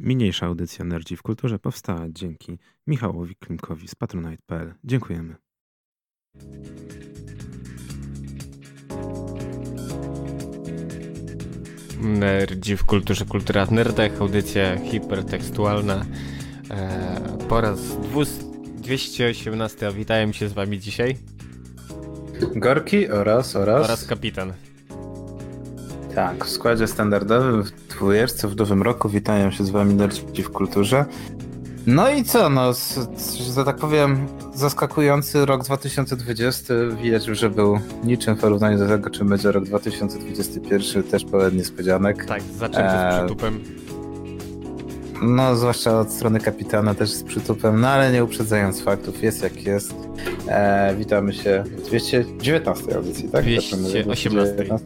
Mniejsza audycja Nerdzi w Kulturze powstała dzięki Michałowi Klimkowi z patronite.pl. Dziękujemy. Nerdzi w Kulturze Kultura w Nerdach, audycja hipertekstualna e, po raz 218. Witają się z wami dzisiaj. Gorki oraz, oraz... Oraz kapitan. Tak, w składzie standardowym w dwójeczce w nowym roku witają się z wami Nerdzi w Kulturze. No i co, no, że tak powiem, zaskakujący rok 2020. Widać, że był niczym w porównaniu do tego, czym będzie rok 2021, też pełen niespodzianek. Tak, zaczęcie z e, przytupem. No, zwłaszcza od strony kapitana też z przytupem, no ale nie uprzedzając faktów, jest jak jest. E, witamy się w 219 audycji, tak? 218.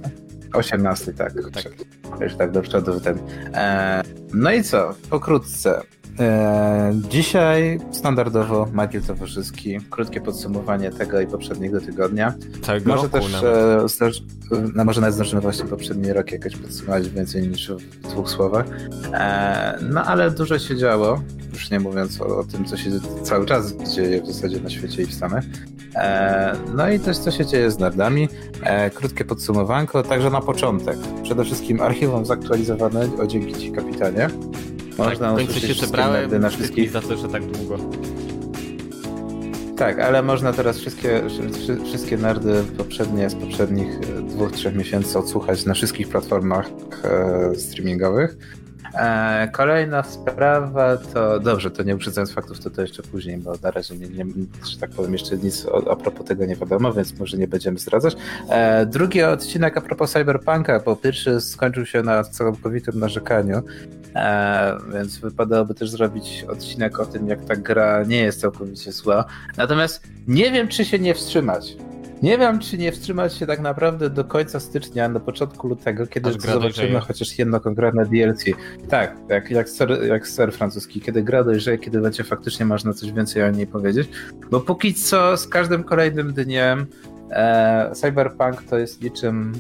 18, tak. tak. Już tak do przodu ten. E, no i co? Pokrótce. E, dzisiaj standardowo Magiel Towarzyski. Krótkie podsumowanie tego i poprzedniego tygodnia. Całego może roku też, nawet. E, no może nawet zdążymy właśnie poprzedni rok jakoś podsumować więcej niż w dwóch słowach. E, no ale dużo się działo, już nie mówiąc o, o, tym, co się cały czas dzieje w zasadzie na świecie i w Stanach. E, no i też co się dzieje z nerdami. E, krótkie podsumowanko, także na początek. Przede wszystkim archiwum zaktualizowane, o dzięki Ci kapitanie. Można tak, się zebrałem na wszystkich za to, że tak długo. Tak, ale można teraz wszystkie, wszystkie nerdy poprzednie z poprzednich dwóch, trzech miesięcy odsłuchać na wszystkich platformach e, streamingowych. E, kolejna sprawa to, dobrze, to nie uprzedzając faktów, to to jeszcze później, bo na razie, nie, nie, że tak powiem, jeszcze nic a, a propos tego nie wiadomo, więc może nie będziemy zdradzać. E, drugi odcinek a propos Cyberpunka, bo pierwszy skończył się na całkowitym narzekaniu, e, więc wypadałoby też zrobić odcinek o tym, jak ta gra nie jest całkowicie zła. Natomiast nie wiem, czy się nie wstrzymać. Nie wiem, czy nie wstrzymać się tak naprawdę do końca stycznia, na początku lutego, kiedy Aż zobaczymy chociaż jedno konkretne DLC. Tak, jak, jak, ser, jak ser francuski, kiedy gra dojrzeje, kiedy będzie faktycznie można coś więcej o niej powiedzieć. Bo póki co z każdym kolejnym dniem e, Cyberpunk to jest niczym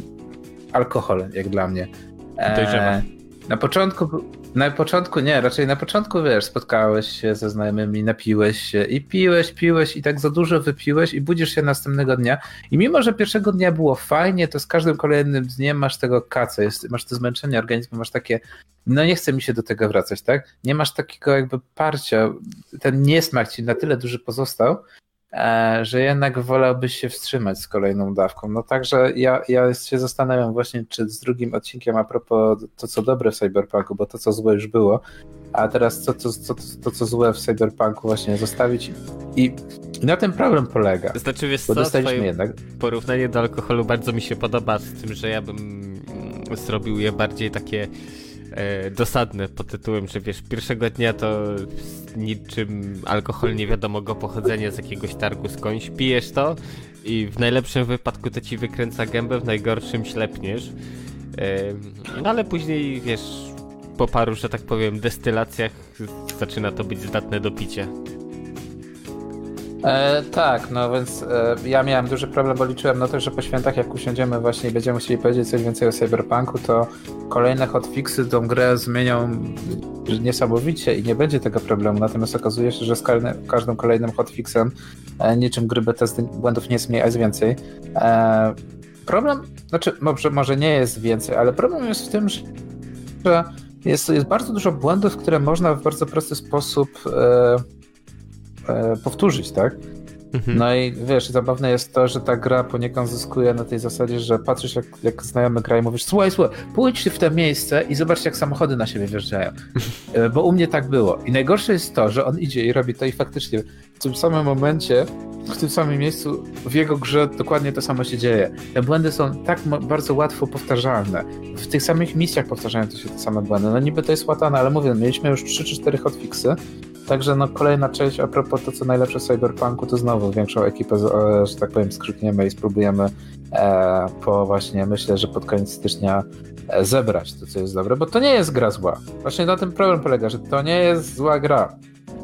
alkohol, jak dla mnie. E, na początku na początku nie, raczej na początku wiesz, spotkałeś się ze znajomymi, napiłeś się i piłeś, piłeś i tak za dużo wypiłeś i budzisz się następnego dnia. I mimo, że pierwszego dnia było fajnie, to z każdym kolejnym dniem masz tego kaca, jest, masz to zmęczenie organizmu, masz takie, no nie chce mi się do tego wracać, tak? Nie masz takiego jakby parcia, ten niesmak ci na tyle duży pozostał, że jednak wolałbyś się wstrzymać z kolejną dawką. No także ja, ja się zastanawiam właśnie, czy z drugim odcinkiem a propos to, co dobre w Cyberpunku, bo to, co złe już było, a teraz to, to, to, to co złe w Cyberpunku właśnie zostawić i na tym problem polega. Znaczy wiesz co, dostaliśmy jednak... porównanie do alkoholu bardzo mi się podoba z tym, że ja bym zrobił je bardziej takie e, dosadne pod tytułem, że wiesz, pierwszego dnia to niczym alkohol nie wiadomo go pochodzenia z jakiegoś targu skądś, pijesz to i w najlepszym wypadku to ci wykręca gębę, w najgorszym ślepniesz. E, no ale później wiesz, po paru, że tak powiem, destylacjach zaczyna to być zdatne do picia. E, tak, no więc e, ja miałem duży problem, bo liczyłem na to, że po świętach jak usiądziemy właśnie i będziemy musieli powiedzieć coś więcej o Cyberpunku, to kolejne hotfixy tą grę zmienią niesamowicie i nie będzie tego problemu, natomiast okazuje się, że z każdym kolejnym hotfixem e, niczym gry Bethesdy błędów nie jest mniej, a jest więcej. E, problem, znaczy może, może nie jest więcej, ale problem jest w tym, że jest, jest bardzo dużo błędów, które można w bardzo prosty sposób e, powtórzyć, tak? Mhm. No i wiesz, zabawne jest to, że ta gra poniekąd zyskuje na tej zasadzie, że patrzysz jak, jak znajomy gra i mówisz, słuchaj, słuchaj, pójdź w to miejsce i zobacz jak samochody na siebie wjeżdżają. E, bo u mnie tak było. I najgorsze jest to, że on idzie i robi to i faktycznie w tym samym momencie, w tym samym miejscu w jego grze dokładnie to samo się dzieje. Te błędy są tak bardzo łatwo powtarzalne. W tych samych misjach powtarzają to się te same błędy. No niby to jest łatane, ale mówię, mieliśmy już 3 czy 4 hotfixy, Także no kolejna część, a propos to, co najlepsze w Cyberpunku, to znowu większą ekipę, e, że tak powiem, skrzykniemy i spróbujemy e, po właśnie, myślę, że pod koniec stycznia e, zebrać to, co jest dobre, bo to nie jest gra zła. Właśnie na tym problem polega, że to nie jest zła gra.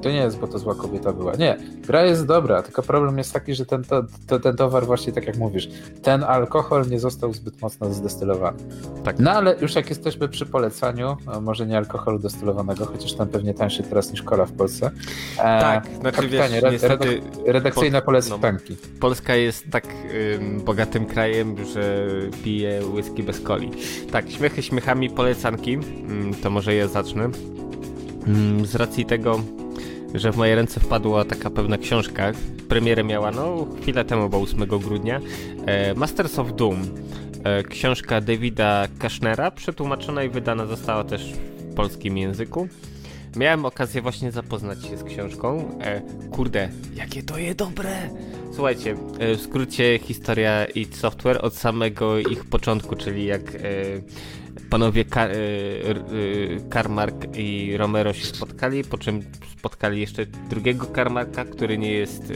To nie jest, bo to zła kobieta była. Nie, gra jest dobra, tylko problem jest taki, że ten, to, to, ten towar właśnie tak jak mówisz, ten alkohol nie został zbyt mocno zdestylowany. Tak. No ale już jak jesteśmy przy polecaniu, może nie alkoholu destylowanego, chociaż tam pewnie tańszy teraz niż kola w Polsce. E, tak, znaczy wiesz, niestety... Redakcyjne polecanki. No, Polska jest tak ym, bogatym krajem, że pije whisky bez coli. Tak, śmiechy śmiechami polecanki, ym, mm, to może ja zacznę. Mm, z racji tego, że w moje ręce wpadła taka pewna książka. Premierę miała, no, chwilę temu, bo 8 grudnia. E, Masters of Doom. E, książka Davida Kashnera, przetłumaczona i wydana została też w polskim języku. Miałem okazję właśnie zapoznać się z książką. E, kurde, jakie to jest dobre! Słuchajcie, w skrócie historia id Software od samego ich początku, czyli jak panowie Kar, e, Karmark i Romero się spotkali, po czym spotkali jeszcze drugiego Karmarka, który nie jest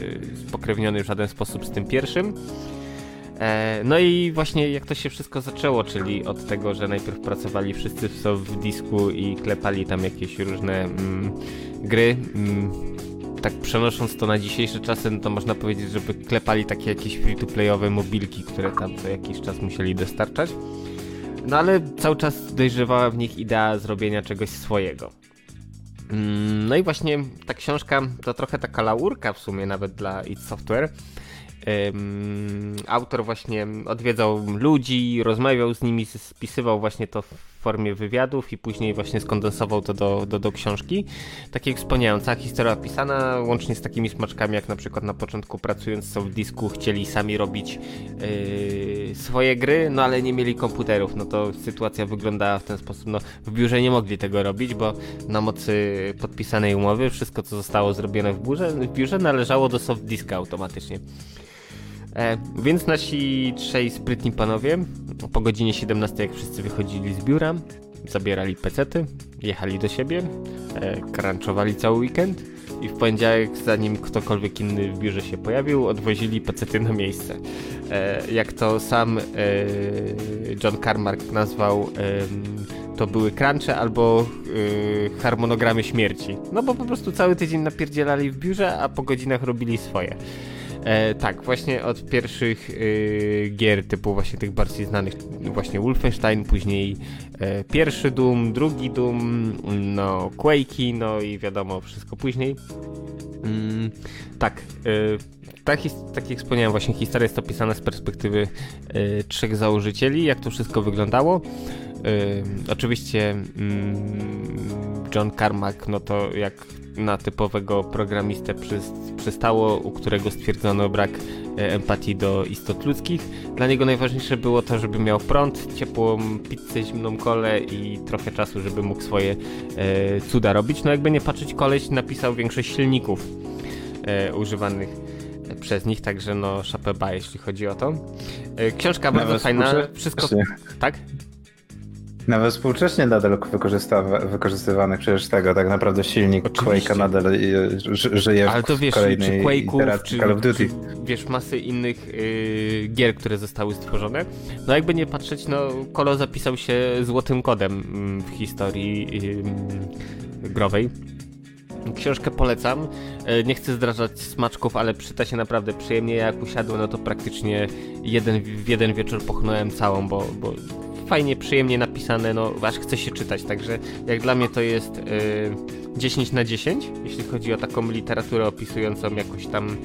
spokrewniony w żaden sposób z tym pierwszym. No i właśnie jak to się wszystko zaczęło, czyli od tego, że najpierw pracowali wszyscy w disku i klepali tam jakieś różne mm, gry. Mm, tak przenosząc to na dzisiejsze czasy, no to można powiedzieć, żeby klepali takie jakieś free-to-playowe mobilki, które tam co jakiś czas musieli dostarczać. No ale cały czas dojrzewała w nich idea zrobienia czegoś swojego. Mm, no i właśnie ta książka to trochę taka laurka w sumie nawet dla id Software. Autor właśnie odwiedzał ludzi, rozmawiał z nimi, spisywał właśnie to formie wywiadów i później właśnie skondensował to do, do, do książki. Tak jak wspomniałem, cała historia opisana, łącznie z takimi smaczkami, jak na przykład na początku pracując w disku chcieli sami robić yy, swoje gry, no ale nie mieli komputerów, no to sytuacja wyglądała w ten sposób, no w biurze nie mogli tego robić, bo na mocy podpisanej umowy wszystko co zostało zrobione w biurze, w biurze należało do soft diska automatycznie. E, więc nasi trzej sprytni panowie po godzinie 17, jak wszyscy wychodzili z biura, zabierali pecety, jechali do siebie, e, crunchowali cały weekend i w poniedziałek, zanim ktokolwiek inny w biurze się pojawił, odwozili pecety na miejsce. E, jak to sam e, John Carmack nazwał, e, to były crunche albo e, harmonogramy śmierci. No bo po prostu cały tydzień napierdzielali w biurze, a po godzinach robili swoje. E, tak, właśnie od pierwszych e, gier typu właśnie tych bardziej znanych, właśnie Wolfenstein, później e, pierwszy Doom, drugi Doom, no Quake'i, no i wiadomo wszystko później. Mm, tak, e, tak, tak jak wspomniałem, właśnie historia jest opisana z perspektywy e, trzech założycieli, jak to wszystko wyglądało. E, oczywiście mm, John Carmack, no to jak na typowego programistę przystało, u którego stwierdzono brak e, empatii do istot ludzkich. Dla niego najważniejsze było to, żeby miał prąd, ciepłą pizzę, zimną kolę i trochę czasu, żeby mógł swoje e, cuda robić. No jakby nie patrzeć, koleś napisał większość silników e, używanych przez nich, także no szapeba, jeśli chodzi o to. E, książka bardzo fajna, wszystko... Tak? Nawet współcześnie nadal wykorzystywany przecież tego, tak naprawdę silnik Quake'a nadal żyje Ale to wiesz, czy Quake'ów, czy, Call of Duty. Czy, wiesz, masy innych yy, gier, które zostały stworzone. No jakby nie patrzeć, no Kolo zapisał się złotym kodem mm, w historii yy, growej. Książkę polecam. Y, nie chcę zdrażać smaczków, ale przyta się naprawdę przyjemnie. Jak usiadłem, no to praktycznie jeden, w jeden wieczór pochnąłem całą, bo, bo fajnie, przyjemnie napisane, no aż chce się czytać, także jak dla mnie to jest y, 10 na 10, jeśli chodzi o taką literaturę opisującą jakoś tam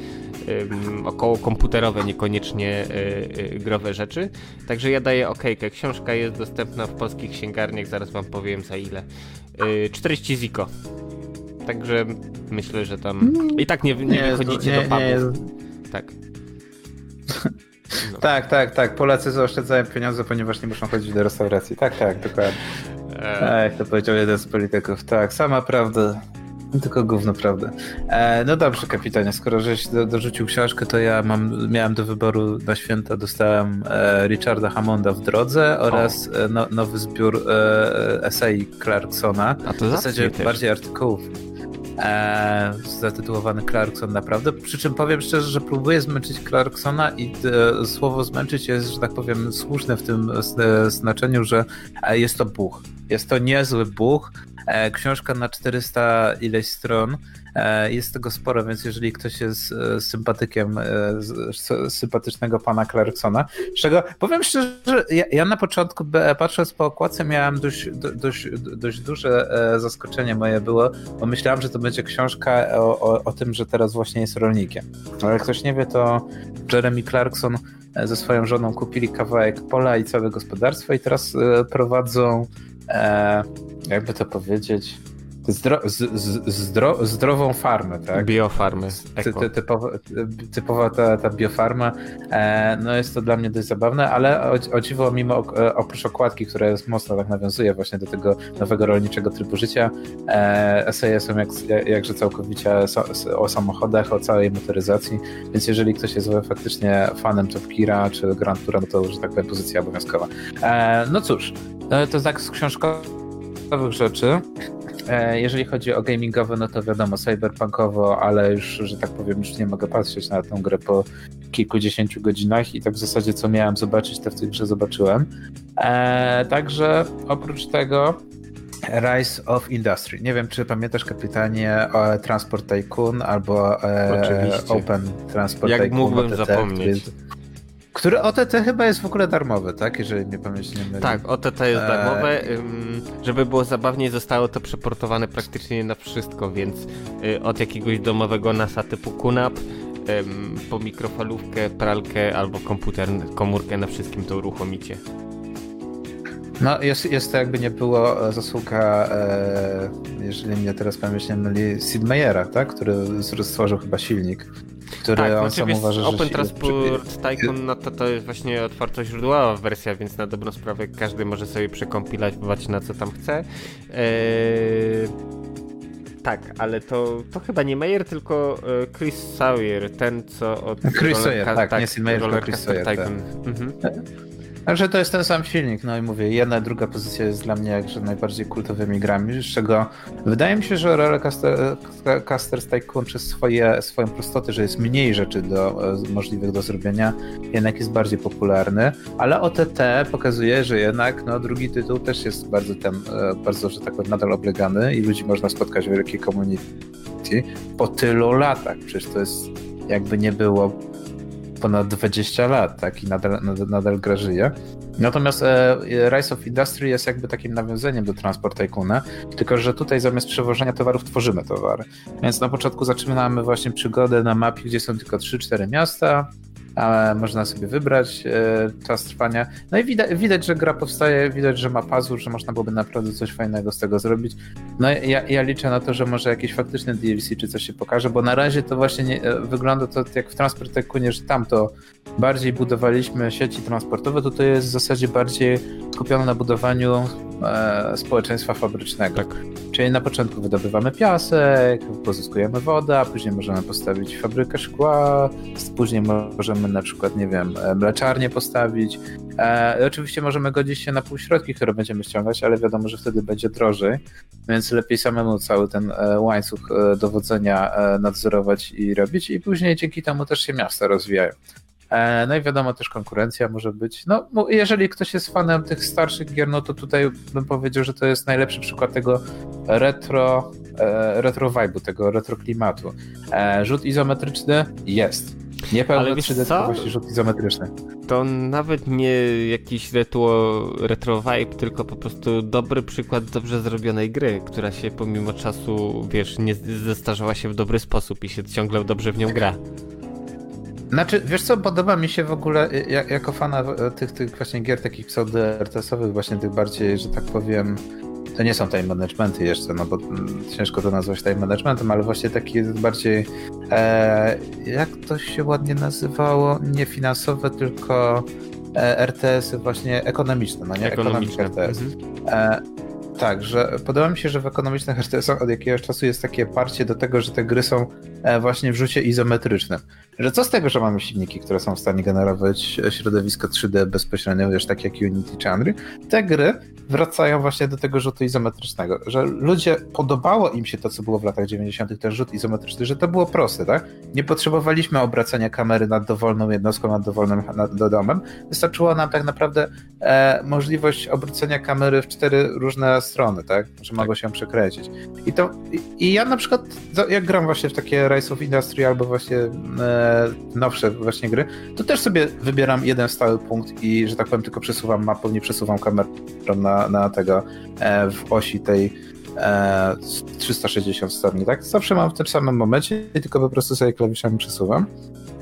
y, około komputerowe, niekoniecznie y, y, growe rzeczy. Także ja daję okejkę. Książka jest dostępna w polskich księgarniach, zaraz wam powiem za ile. 40 ziko. Także myślę, że tam i tak nie, nie, nie wychodzicie nie, do pubów. Tak. No. Tak, tak, tak. Polacy zaoszczędzają pieniądze, ponieważ nie muszą chodzić do restauracji. Tak, tak, dokładnie. E... to powiedział jeden z polityków. Tak, sama prawda. Tylko gówno prawda. E, no dobrze, kapitanie, skoro żeś do, dorzucił książkę, to ja mam, miałem do wyboru na święta, dostałem e, Richarda Hammonda w drodze oraz e, no, nowy zbiór e, esej Clarksona. A to w zasadzie bardziej artykułów e, zatytułowany Clarkson naprawdę. Przy czym powiem szczerze, że próbuję zmęczyć Clarksona i e, słowo zmęczyć jest, że tak powiem, słuszne w tym e, znaczeniu, że e, jest to buch. Jest to niezły buch. E, książka na 400 ileś stron. E, jest tego sporo, więc jeżeli ktoś jest e, sympatykiem sympatycznego pana Clarksona, z czego powiem szczerze, ja, ja na początku patrząc po okładce miałem dość, dość, dość duże zaskoczenie moje było, bo myślałem, że to będzie książka o, o, o tym, że teraz właśnie jest rolnikiem. Ale jak ktoś nie wie, to Jeremy Clarkson ze swoją żoną kupili kawałek pola i całe gospodarstwo i teraz prowadzą jakby to powiedzieć, zdro, z, z, zdro, zdrową farmę, tak? Biofarmy. Ty, ty, typowa, typowa ta, ta biofarma. E, no jest to dla mnie dość zabawne, ale o, o dziwo, mimo e, oprócz okładki, która jest mocno tak nawiązuje właśnie do tego nowego rolniczego trybu życia, e, eseje są jak, jakże całkowicie so, o samochodach, o całej motoryzacji, więc jeżeli ktoś jest faktycznie fanem Top Geara czy Grand Toura, no to, że tak powiem, pozycja obowiązkowa. E, no cóż, e, to tak z książką rzeczy. E, jeżeli chodzi o gamingowe, no to wiadomo, cyberpunkowo, ale już, że tak powiem, już nie mogę patrzeć na tę grę po kilkudziesięciu godzinach i tak w zasadzie co miałem zobaczyć, to w tej grze zobaczyłem. E, także oprócz tego Rise of Industry. Nie wiem, czy pamiętasz kapitanie o Transport Tycoon albo e, Open Transport Jak Tycoon. Jak mógłbym zapomnieć. Który OTT chyba jest w ogóle darmowy, tak? Jeżeli mnie pamięć nie myli. Tak, OTT jest eee... darmowe. Żeby było zabawniej, zostało to przeportowane praktycznie na wszystko, więc y, od jakiegoś domowego NASA typu QNAP po mikrofalówkę, pralkę albo komputer, komórkę na wszystkim to uruchomicie. No, jest, jest to jakby nie było e, zasługa, e, jeżeli mnie teraz pamięć nie myli, Sid Meiera, tak? Który stworzył chyba silnik który tak, on sam uważa, Open że Transport Tycoon no to, to jest właśnie otwarto źródłowa wersja, więc na dobrą sprawę każdy może sobie przekompilować na co tam chce. Eee... Tak, ale to, to chyba nie Meyer, tylko e, Chris Sawyer, ten co od... Chris Sawyer, tak, tak, nie Sid Meier, tylko Chris Sawyer. Tak. Mhm. Także to jest ten sam silnik, no i mówię, jedna, druga pozycja jest dla mnie jakże najbardziej kultowymi grami, z czego wydaje mi się, że Rollercoaster Tycoon przez swoje, swoją prostotę, że jest mniej rzeczy do, e, możliwych do zrobienia, jednak jest bardziej popularny, ale OTT pokazuje, że jednak no, drugi tytuł też jest bardzo, e, bardzo, że tak powiem, nadal oblegany i ludzi można spotkać w wielkiej community po tylu latach, przecież to jest jakby nie było ponad 20 lat, tak, i nadal, nadal, nadal gra żyje. Natomiast e, Rise of Industry jest jakby takim nawiązaniem do Transport Tycoona, tylko że tutaj zamiast przewożenia towarów tworzymy towary. Więc na początku zaczynamy właśnie przygodę na mapie, gdzie są tylko 3-4 miasta, ale można sobie wybrać e, czas trwania. No i widać, widać, że gra powstaje, widać, że ma pazur, że można byłoby naprawdę coś fajnego z tego zrobić. No ja, ja liczę na to, że może jakieś faktyczne DLC czy coś się pokaże, bo na razie to właśnie nie, e, wygląda to jak w Transport Tycoonie, że tam to bardziej budowaliśmy sieci transportowe, to to jest w zasadzie bardziej skupione na budowaniu e, społeczeństwa fabrycznego. Tak. Czyli na początku wydobywamy piasek, pozyskujemy wodę, a później możemy postawić fabrykę szkła, później możemy na przykład, nie wiem, e, mleczarnię postawić. E, oczywiście możemy godzić się na półśrodki, które będziemy ściągać, ale wiadomo, że wtedy będzie drożej, więc lepiej samemu cały ten e, łańcuch e, dowodzenia nadzorować i robić i później dzięki temu też się miasta rozwijają. No i wiadomo, też konkurencja może być. No, jeżeli ktoś jest fanem tych starszych gier, no to tutaj bym powiedział, że to jest najlepszy przykład tego retro, retro vibe'u, tego retro klimatu. Rzut izometryczny jest. Nie pełno 3D, tylko właśnie rzut izometryczny. To nawet nie jakiś retro, retro vibe, tylko po prostu dobry przykład dobrze zrobionej gry, która się pomimo czasu, wiesz, nie zestarzała się w dobry sposób i się ciągle dobrze w nią gra. Znaczy, wiesz co, podoba mi się w ogóle, y, jak, jako fana y, tych, tych właśnie gier takich pseudo-RTS-owych, właśnie tych bardziej, że tak powiem, to nie są time managementy jeszcze, no bo mm, ciężko to nazwać time managementem, ale właśnie taki bardziej, e, jak to się ładnie nazywało, nie finansowe, tylko e, RTS-y właśnie ekonomiczne, no nie? Ekonomiczne. RTS. Mhm. E, tak, że podoba mi się, że w ekonomicznych RTS-ach od jakiegoś czasu jest takie parcie do tego, że te gry są e, właśnie w rzucie izometrycznym. Że co z tego, że mamy silniki, które są w stanie generować środowisko 3D bezpośrednio, wiesz, tak jak Unity czy Unreal, te gry wracają właśnie do tego rzutu izometrycznego, że ludzie, podobało im się to, co było w latach 90., ten rzut izometryczny, że to było proste, tak? Nie potrzebowaliśmy obracania kamery nad dowolną jednostką, nad dowolnym nad, domem. Wystarczyła nam tak naprawdę e, możliwość obrócenia kamery w cztery różne strony, tak? Że tak. mogą się przekręcić. I to, i, i, ja na przykład, jak gram właśnie w takie Rise of Industry albo właśnie e, nowsze właśnie gry, to też sobie wybieram jeden stały punkt i, że tak powiem, tylko przesuwam mapę, nie przesuwam kamerą na, na tego e, w osi tej e, 360 stopni, tak? Zawsze mam w tym samym momencie, tylko po prostu sobie klawiszami przesuwam.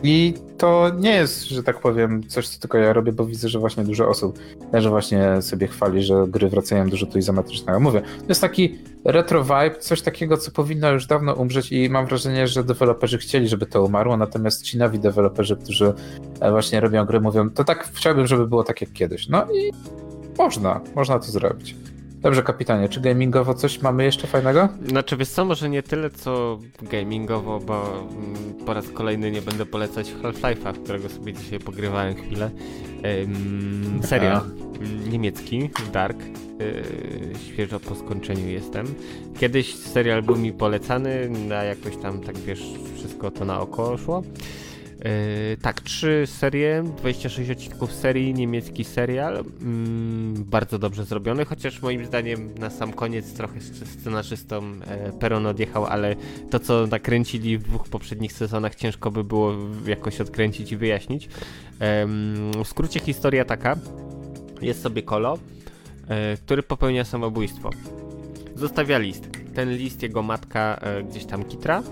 I to nie jest, że tak powiem, coś, co tylko ja robię, bo widzę, że właśnie dużo osób że właśnie sobie chwali, że gry wracają do rzutu izometrycznego. Mówię, to jest taki retro vibe, coś takiego, co powinno już dawno umrzeć i mam wrażenie, że deweloperzy chcieli, żeby to umarło, natomiast ci nowi deweloperzy, którzy e, właśnie robią gry, mówią, to tak chciałbym, żeby było tak jak kiedyś. No i można, można to zrobić. Dobrze, kapitanie, czy gamingowo coś mamy jeszcze fajnego? Znaczy, wiesz co, może nie tyle co gamingowo, bo mm, po raz kolejny nie będę polecać Half-Life'a, którego sobie dzisiaj pogrywałem chwilę. Um, serial mm, niemiecki, Dark. Yy, świeżo po skończeniu jestem. Kiedyś serial był mi polecany, a jakoś tam tak wiesz, wszystko to na oko szło. Yy, tak, trzy serie, 26 odcinków serii, niemiecki serial, yy, bardzo dobrze zrobiony, chociaż moim zdaniem na sam koniec trochę scenarzystą e, Peron odjechał, ale to co nakręcili w dwóch poprzednich sezonach ciężko by było jakoś odkręcić i wyjaśnić. w skrócie historia taka, jest sobie Kolo, e, który popełnia samobójstwo. Zostawia list. Ten list jego matka e, gdzieś tam kitra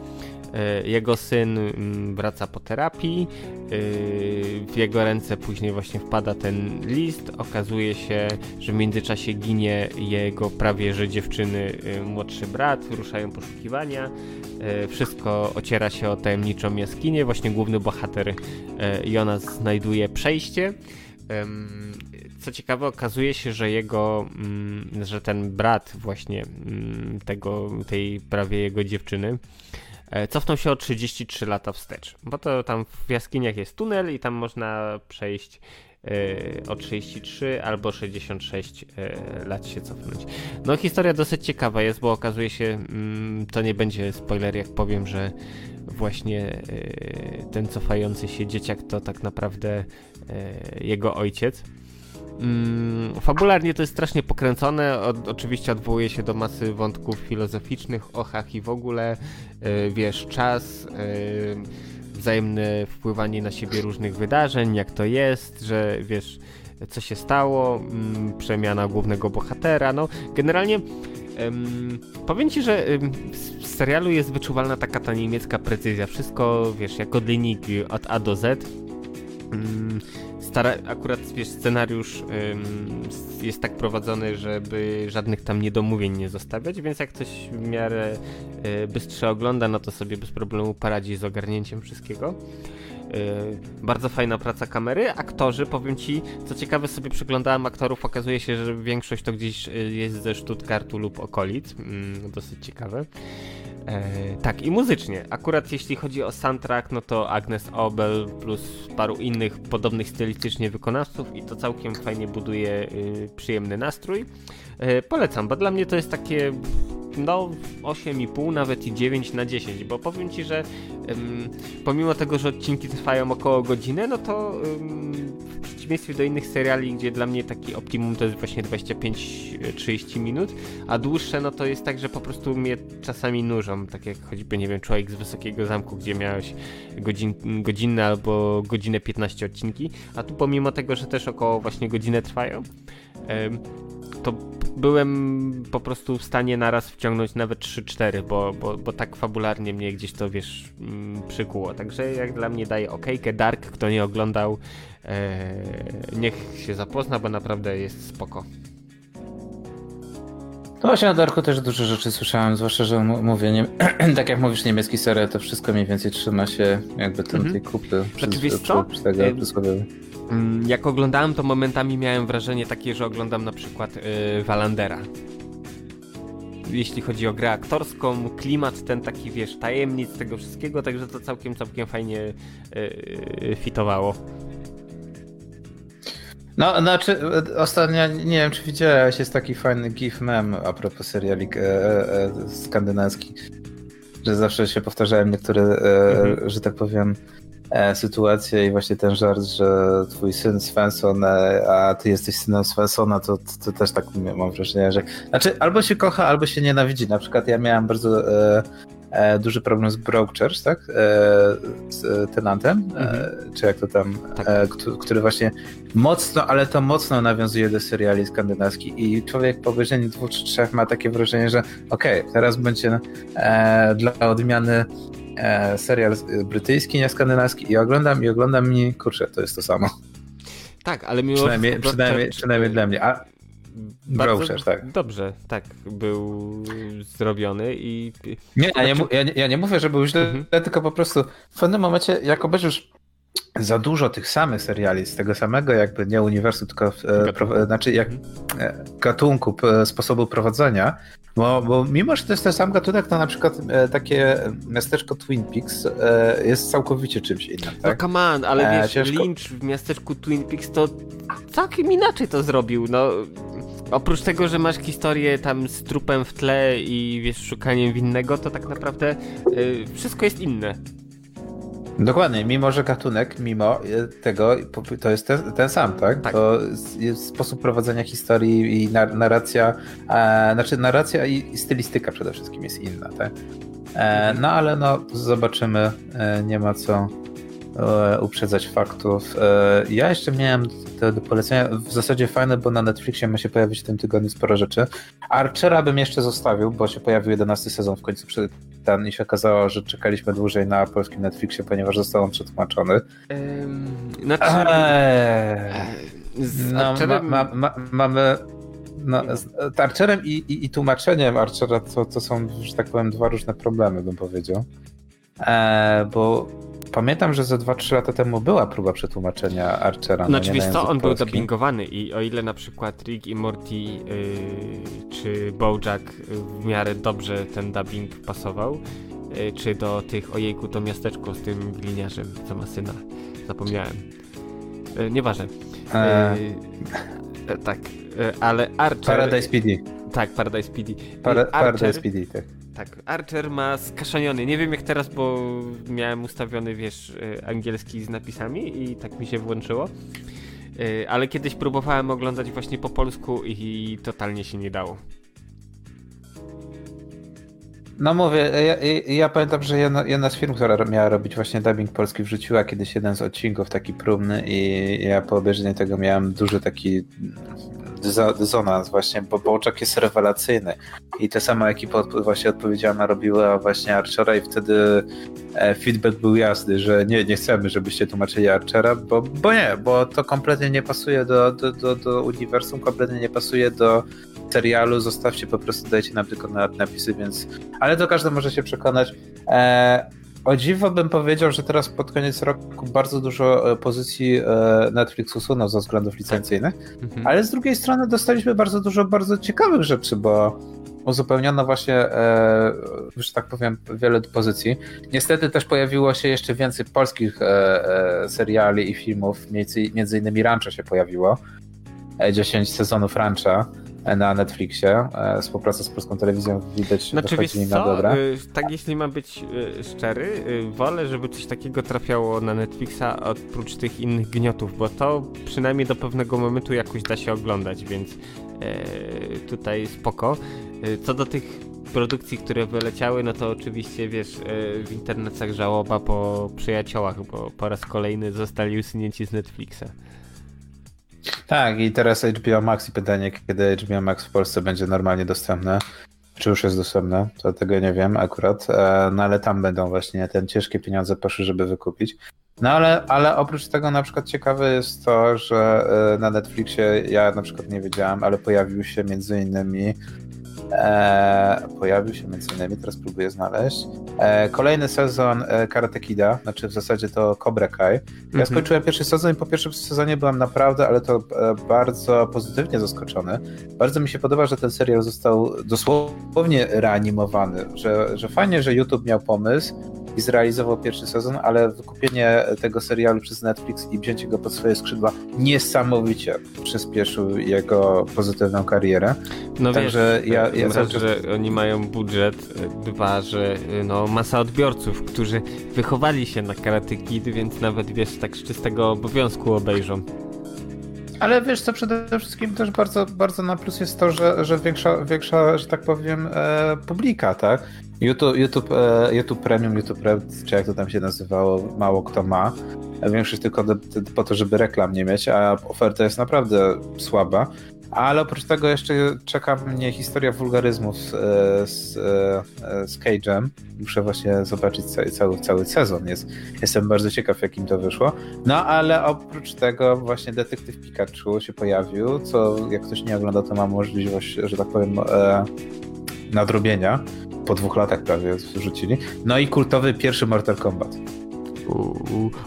jego syn mm, wraca po terapii, e, w jego ręce później właśnie wpada ten list. Okazuje się, że w międzyczasie ginie jego prawie że dziewczyny e, młodszy brat, ruszają poszukiwania. Wszystko ociera się o tajemniczą jaskinię. Właśnie główny bohater Jonas znajduje przejście. Co ciekawe, okazuje się, że jego, mm, że ten brat właśnie mm, tego, tej prawie jego dziewczyny, E, cofnął się o 33 lata wstecz, bo to tam w jaskiniach jest tunel i tam można przejść e, o 33 albo 66 e, lat się cofnąć. No historia dosyć ciekawa jest, bo okazuje się, mm, to nie będzie spoiler jak powiem, że właśnie ten cofający się dzieciak to tak naprawdę jego ojciec. Mm, fabularnie to jest strasznie pokręcone. Oczywiście odwołuje się do masy wątków filozoficznych, ochach i w ogóle. Yy, wiesz, czas, yy, wzajemne wpływanie na siebie różnych wydarzeń, jak to jest, że wiesz, co się stało, yy, przemiana głównego bohatera. No, generalnie. powiem ci, że w serialu jest wyczuwalna taka ta niemiecka precyzja. Wszystko, wiesz, jako linijki od A do Z stara, akurat wiesz, scenariusz ym, jest tak prowadzony, żeby żadnych tam niedomówień nie zostawiać, więc jak ktoś w miarę y, bystrze ogląda, no to sobie bez problemu poradzi z ogarnięciem wszystkiego. Y, bardzo fajna praca kamery. Aktorzy, powiem ci, co ciekawe, sobie przeglądałem aktorów, okazuje się, że większość to gdzieś y, jest ze Stuttgartu lub okolic. Mm, dosyć ciekawe. E, tak, i muzycznie. Akurat jeśli chodzi o soundtrack, no to Agnes Obel plus paru innych podobnych stylistycznie wykonawców i to całkiem fajnie buduje y, przyjemny nastrój. E, polecam, bo dla mnie to jest takie no 8,5 nawet i 9 na 10, bo powiem Ci, że ym, pomimo tego, że odcinki trwają około godziny, no to ym, w przeciwieństwie do innych seriali, gdzie dla mnie taki optimum to jest właśnie 25-30 minut, a dłuższe no to jest tak, że po prostu mnie czasami nużą, tak jak choćby, nie wiem, Człowiek z Wysokiego Zamku, gdzie miałeś godzin, godzinne albo godzinę 15 odcinki, a tu pomimo tego, że też około właśnie godzinę trwają, ym, to byłem po prostu w stanie naraz wciągnąć nawet 3-4, bo, bo, bo tak fabularnie mnie gdzieś to, wiesz, mm, przykuło. Także jak dla mnie daje okejkę. Dark, kto nie oglądał, e, niech się zapozna, bo naprawdę jest spoko. No właśnie o Darku też dużo rzeczy słyszałem, zwłaszcza, że mówię, nie, tak jak mówisz niemiecki serial, to wszystko mniej więcej trzyma się jakby ten, mhm. tej kupy tego. Mm, jak oglądałem, to momentami miałem wrażenie takie, że oglądam na przykład yy, Walandera. Jeśli chodzi o grę aktorską, klimat ten taki, wiesz, tajemnic tego wszystkiego, także to całkiem, całkiem fajnie yy, fitowało. No, znaczy, ostatnio, nie wiem, czy widziałeś, jest taki fajny gif mem a propos seriali e, e, e, skandynawskich, że zawsze się powtarzałem niektóre, e, mhm. że tak powiem, e, sytuację i właśnie ten żart, że twój syn Svensson, e, a ty jesteś synem Svenssona, to, to, to, też tak mam wrażenie, że znaczy albo się kocha, albo się nienawidzi. Na przykład ja miałem bardzo e, e, duży problem z Broadchurch, tak? E, z Tenantem, e, mhm. czy jak to tam, tak. który właśnie mocno, ale to mocno nawiązuje do seriali skandynawskich i człowiek po obejrzeniu dwóch czy trzech ma takie wrażenie, że okej, okay, teraz będzie dla odmiany e, serial brytyjski, nie skandynawski i oglądam i oglądam i kurczę, to jest to samo. Tak, ale mimo przynajmniej, przynajmniej, przynajmniej dla mnie. A Browser, tak. Dobrze, tak, był zrobiony i... Nie, ja nie, ja nie, ja nie mówię, że był źle, mhm. tylko po prostu w pewnym momencie, jak obejrzysz za dużo tych samych seriali, z tego samego jakby nie uniwersum, tylko e, pro, znaczy jak e, gatunku, sposobu prowadzenia, bo, bo mimo, że to jest ten sam gatunek, to na przykład e, takie miasteczko Twin Peaks e, jest całkowicie czymś innym. No tak? No come on, ale e, wiesz, ciężko... Lynch w miasteczku Twin Peaks to całkiem inaczej to zrobił, no oprócz tego, że masz historię tam z trupem w tle i wiesz, szukaniem winnego, to tak naprawdę wszystko jest inne. Dokładnie, mimo że gatunek, mimo tego, to jest ten, ten sam, tak? tak? To jest sposób prowadzenia historii i narracja, e, znaczy narracja i, stylistyka przede wszystkim jest inna, tak? E, no ale no, zobaczymy, e, nie ma co E, uprzedzać faktów. E, ja jeszcze miałem te do polecenia w zasadzie fajne, bo na Netflixie ma się pojawić w tym tygodniu sporo rzeczy. Archera bym jeszcze zostawił, bo się pojawił 11 sezon w końcu ten i się okazało, że czekaliśmy dłużej na polskim Netflixie, ponieważ został on przetłumaczony. Um, znaczy... no, ma, ma, ma, mamy no, z Archerem i, i, i, tłumaczeniem Archera to, to są, że tak powiem, dwa różne problemy, bym powiedział. Eee, bo pamiętam, że ze 2-3 lata temu była próba przetłumaczenia Archera. Znaczy, wiesz co, on był dubbingowany i o ile na przykład Rick i Morty yy, czy Bojack w miarę dobrze ten dubbing pasował, yy, czy do tych, ojejku, to miasteczko z tym gliniarzem, co ma syna, zapomniałem. Yy, nieważne. E. Yy, tak, yy, ale Archer... Paradise PD. Tak, Paradise PD. Para, Archer, Paradise PD, tak tak, Archer ma skaszaniony. Nie wiem jak teraz, bo miałem ustawiony, wiesz, y, angielski z napisami i tak mi się włączyło. Y, ale kiedyś próbowałem oglądać właśnie po polsku i totalnie się nie dało. No mówię, ja, ja pamiętam, że jedna, jedna, z firm, która miała robić właśnie dubbing polski, wrzuciła kiedyś jeden z odcinków taki próbny i ja po obejrzeniu tego miałem duży taki dysonans właśnie, bo Bołczak jest rewelacyjny i ta sama ekipa właśnie odpowiedzialna robiła właśnie Archera i wtedy e, feedback był jasny, że nie, nie chcemy, żebyście tłumaczyli Archera, bo, bo nie, bo to kompletnie nie pasuje do, do, do, do uniwersum, kompletnie nie pasuje do serialu, zostawcie po prostu, dajcie nam tylko na napisy, więc ale to każdy może się przekonać. E, o dziwo bym powiedział, że teraz pod koniec roku bardzo dużo e, pozycji e, Netflix usunął ze względów licencyjnych, mhm. ale z drugiej strony dostaliśmy bardzo dużo bardzo ciekawych rzeczy, bo uzupełniono właśnie, e, że tak powiem, wiele pozycji. Niestety też pojawiło się jeszcze więcej polskich seriali i filmów, między, między innymi Rancho się pojawiło, 10 sezonów Rancha na Netflixie. E, współpraca z polską telewizją widać znaczy, wychodzi im na dobre. Y, tak, jeśli mam być y, szczery, y, wolę, żeby coś takiego trafiało na Netflixa oprócz tych innych gniotów, bo to przynajmniej do pewnego momentu jakoś da się oglądać, więc tutaj spoko. Co do tych produkcji, które wyleciały, no to oczywiście wiesz, w internetach żałoba po przyjaciołach, bo po raz kolejny zostali usunięci z Netflixa. Tak, i teraz HBO Max i pytanie, kiedy HBO Max w Polsce będzie normalnie dostępne. Czy już jest dostępne? To tego nie wiem akurat. E, no ale tam będą właśnie te ciężkie pieniądze poszły, żeby wykupić. No ale, ale oprócz tego na przykład ciekawe jest to, że e, na Netflixie ja na przykład nie wiedziałem, ale pojawił się między innymi E, pojawił się między innymi, teraz próbuję znaleźć. E, kolejny sezon e, Karate Kida, znaczy w zasadzie to Cobra Kai. Ja mm -hmm. skończyłem pierwszy sezon i po pierwszym sezonie byłem naprawdę, ale to e, bardzo pozytywnie zaskoczony. Bardzo mi się podoba, że ten serial został dosłownie reanimowany, że, że fajnie, że YouTube miał pomysł, i zrealizował pierwszy sezon, ale wykupienie tego serialu przez Netflix i wzięcie go pod swoje skrzydła niesamowicie przyspieszył jego pozytywną karierę. No Także wiesz, ja, ja raz, że oni mają budżet, dwa, że no, masa odbiorców, którzy wychowali się na Karate Kid, więc nawet wiesz, tak z czystego obowiązku obejrzą. Ale wiesz co, przede wszystkim też bardzo, bardzo na plus jest to, że, że większa, większa, że tak powiem, e, publika, tak? YouTube, YouTube, e, YouTube Premium, YouTube Red, czy jak to tam się nazywało, mało kto ma. Większość tylko do, po to, żeby reklam nie mieć, a oferta jest naprawdę słaba. Ale oprócz tego jeszcze czeka mnie historia wulgaryzmów z, e, z, e, z Cage'em. Muszę właśnie zobaczyć cały, cały, cały sezon. Jest, jestem bardzo ciekaw, jakim to wyszło. No ale oprócz tego właśnie detektyw Pikachu się pojawił, co jak ktoś nie ogląda, to ma możliwość, że tak powiem, e, nadrobienia. Po dwóch latach prawie wrzucili. No i kultowy pierwszy Mortal Kombat.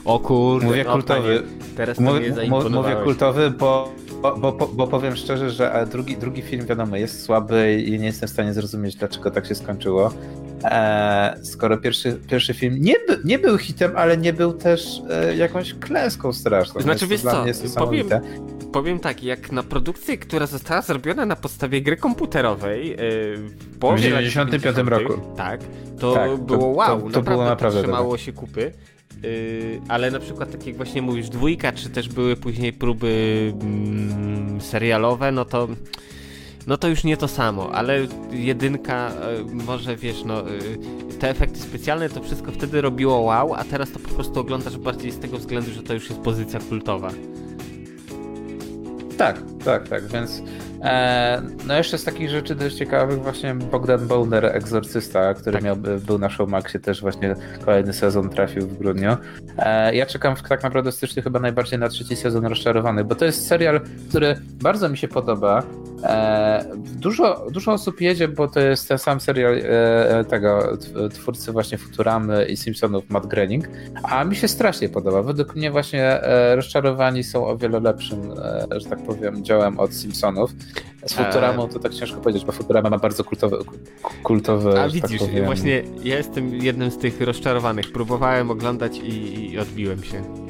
O kurde, mówię kultowy. teraz mówię, mówię kultowy, bo bo, bo, bo, powiem szczerze, że e, drugi, drugi film, wiadomo, jest słaby i nie jestem w stanie zrozumieć, dlaczego tak się skończyło. E, skoro pierwszy, pierwszy film nie, by, nie był hitem, ale nie był też e, jakąś klęską straszną. Znaczy, wiesz co, powiem, powiem tak, jak na produkcję, która została zrobiona na podstawie gry komputerowej e, w połowie 95 roku. Tak, to tak, było to, wow, to, to naprawdę, było naprawdę trzymało się kupy. Yy, ale na przykład tak jak właśnie mówisz, dwójka, czy też były później próby mm, serialowe, no to no to już nie to samo, ale jedynka, yy, może wiesz, no yy, te efekty specjalne to wszystko wtedy robiło wow, a teraz to po prostu oglądasz bardziej z tego względu, że to już jest pozycja kultowa. Tak, tak, tak, więc no jeszcze z takich rzeczy dość ciekawych właśnie Bogdan Bowner, Egzorcysta, który tak. miał, był na Showmaxie też właśnie kolejny sezon trafił w grudniu. E, ja czekam w, tak naprawdę styczniu chyba najbardziej na trzeci sezon Rozczarowany, bo to jest serial, który bardzo mi się podoba. E, dużo, dużo osób jedzie, bo to jest ten sam serial e, tego twórcy właśnie Futuramy i Simpsonów, Matt Groening, a mi się strasznie podoba. Według mnie właśnie e, Rozczarowani są o wiele lepszym, e, że tak powiem, dziełem od Simpsonów. Z Futuramą to tak ciężko powiedzieć, bo Futurama ma bardzo kultowe, kultowe A tak widzisz, tak właśnie ja jestem jednym z tych rozczarowanych. Próbowałem oglądać i, i odbiłem się.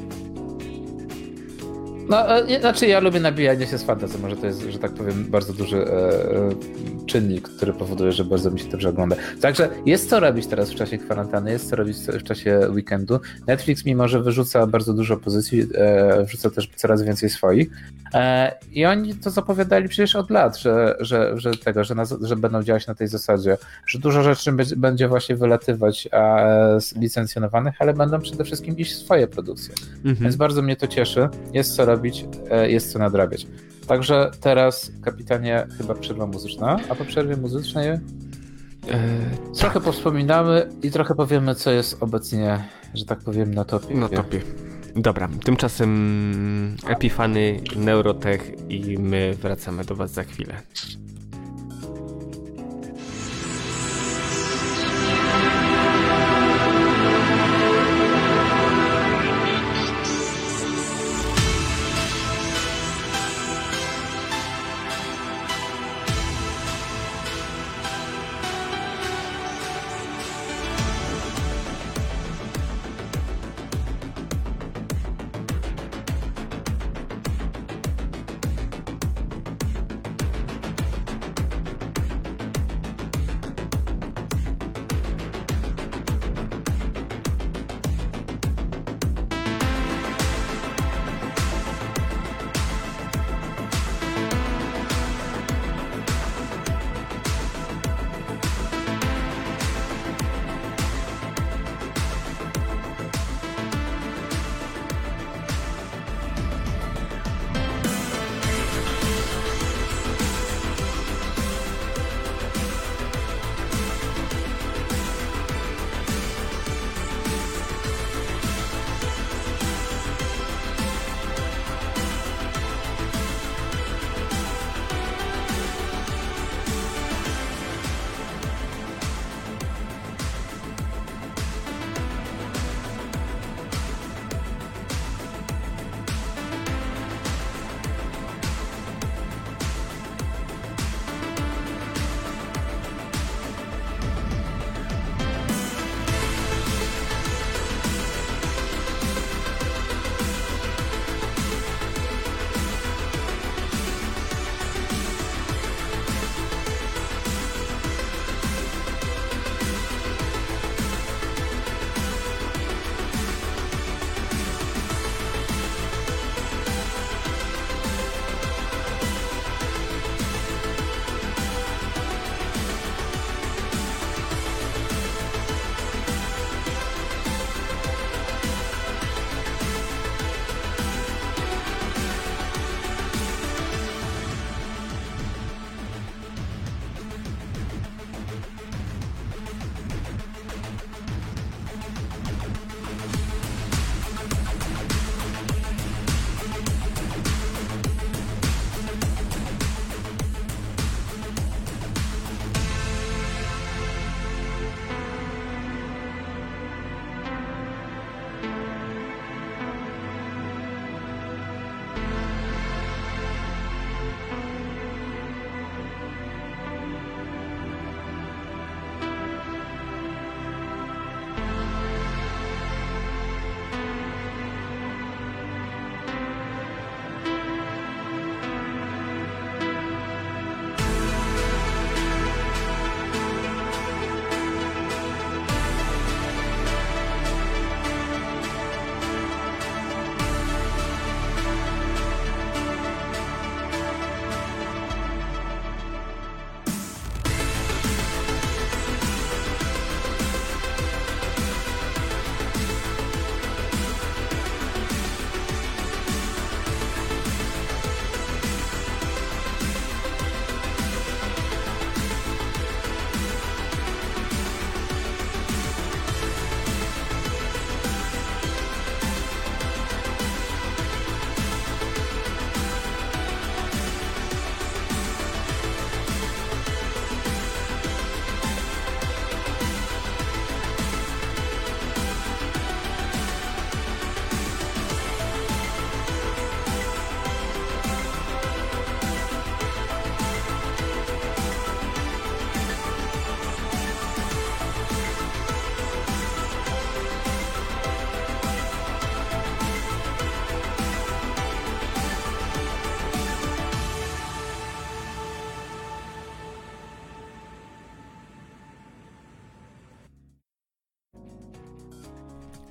No, e, znaczy ja lubię nabijanie się z fantasy, może to jest, że tak powiem, bardzo duży e, e, czynnik, który powoduje, że bardzo mi się dobrze ogląda. Także jest co robić teraz w czasie kwarantanny, jest co robić w czasie weekendu. Netflix, mimo że wyrzuca bardzo dużo pozycji, e, wrzuca też coraz więcej swoich. E, I oni to zapowiadali przecież od lat, że, że, że tego, że, na, że będą działać na tej zasadzie, że dużo rzeczy będzie właśnie wylatywać a, z licencjonowanych, ale będą przede wszystkim iść swoje produkcje. Mhm. Więc bardzo mnie to cieszy. Jest co robić, e, jest co nadrabiać. Także teraz, kapitanie, chyba przerwa muzyczna, a po przerwie muzycznej e, trochę tak. powspominamy i trochę powiemy, co jest obecnie, że tak powiem, na topie. Na topie. Dobra, tymczasem Epifany, Neurotech i my wracamy do Was za chwilę.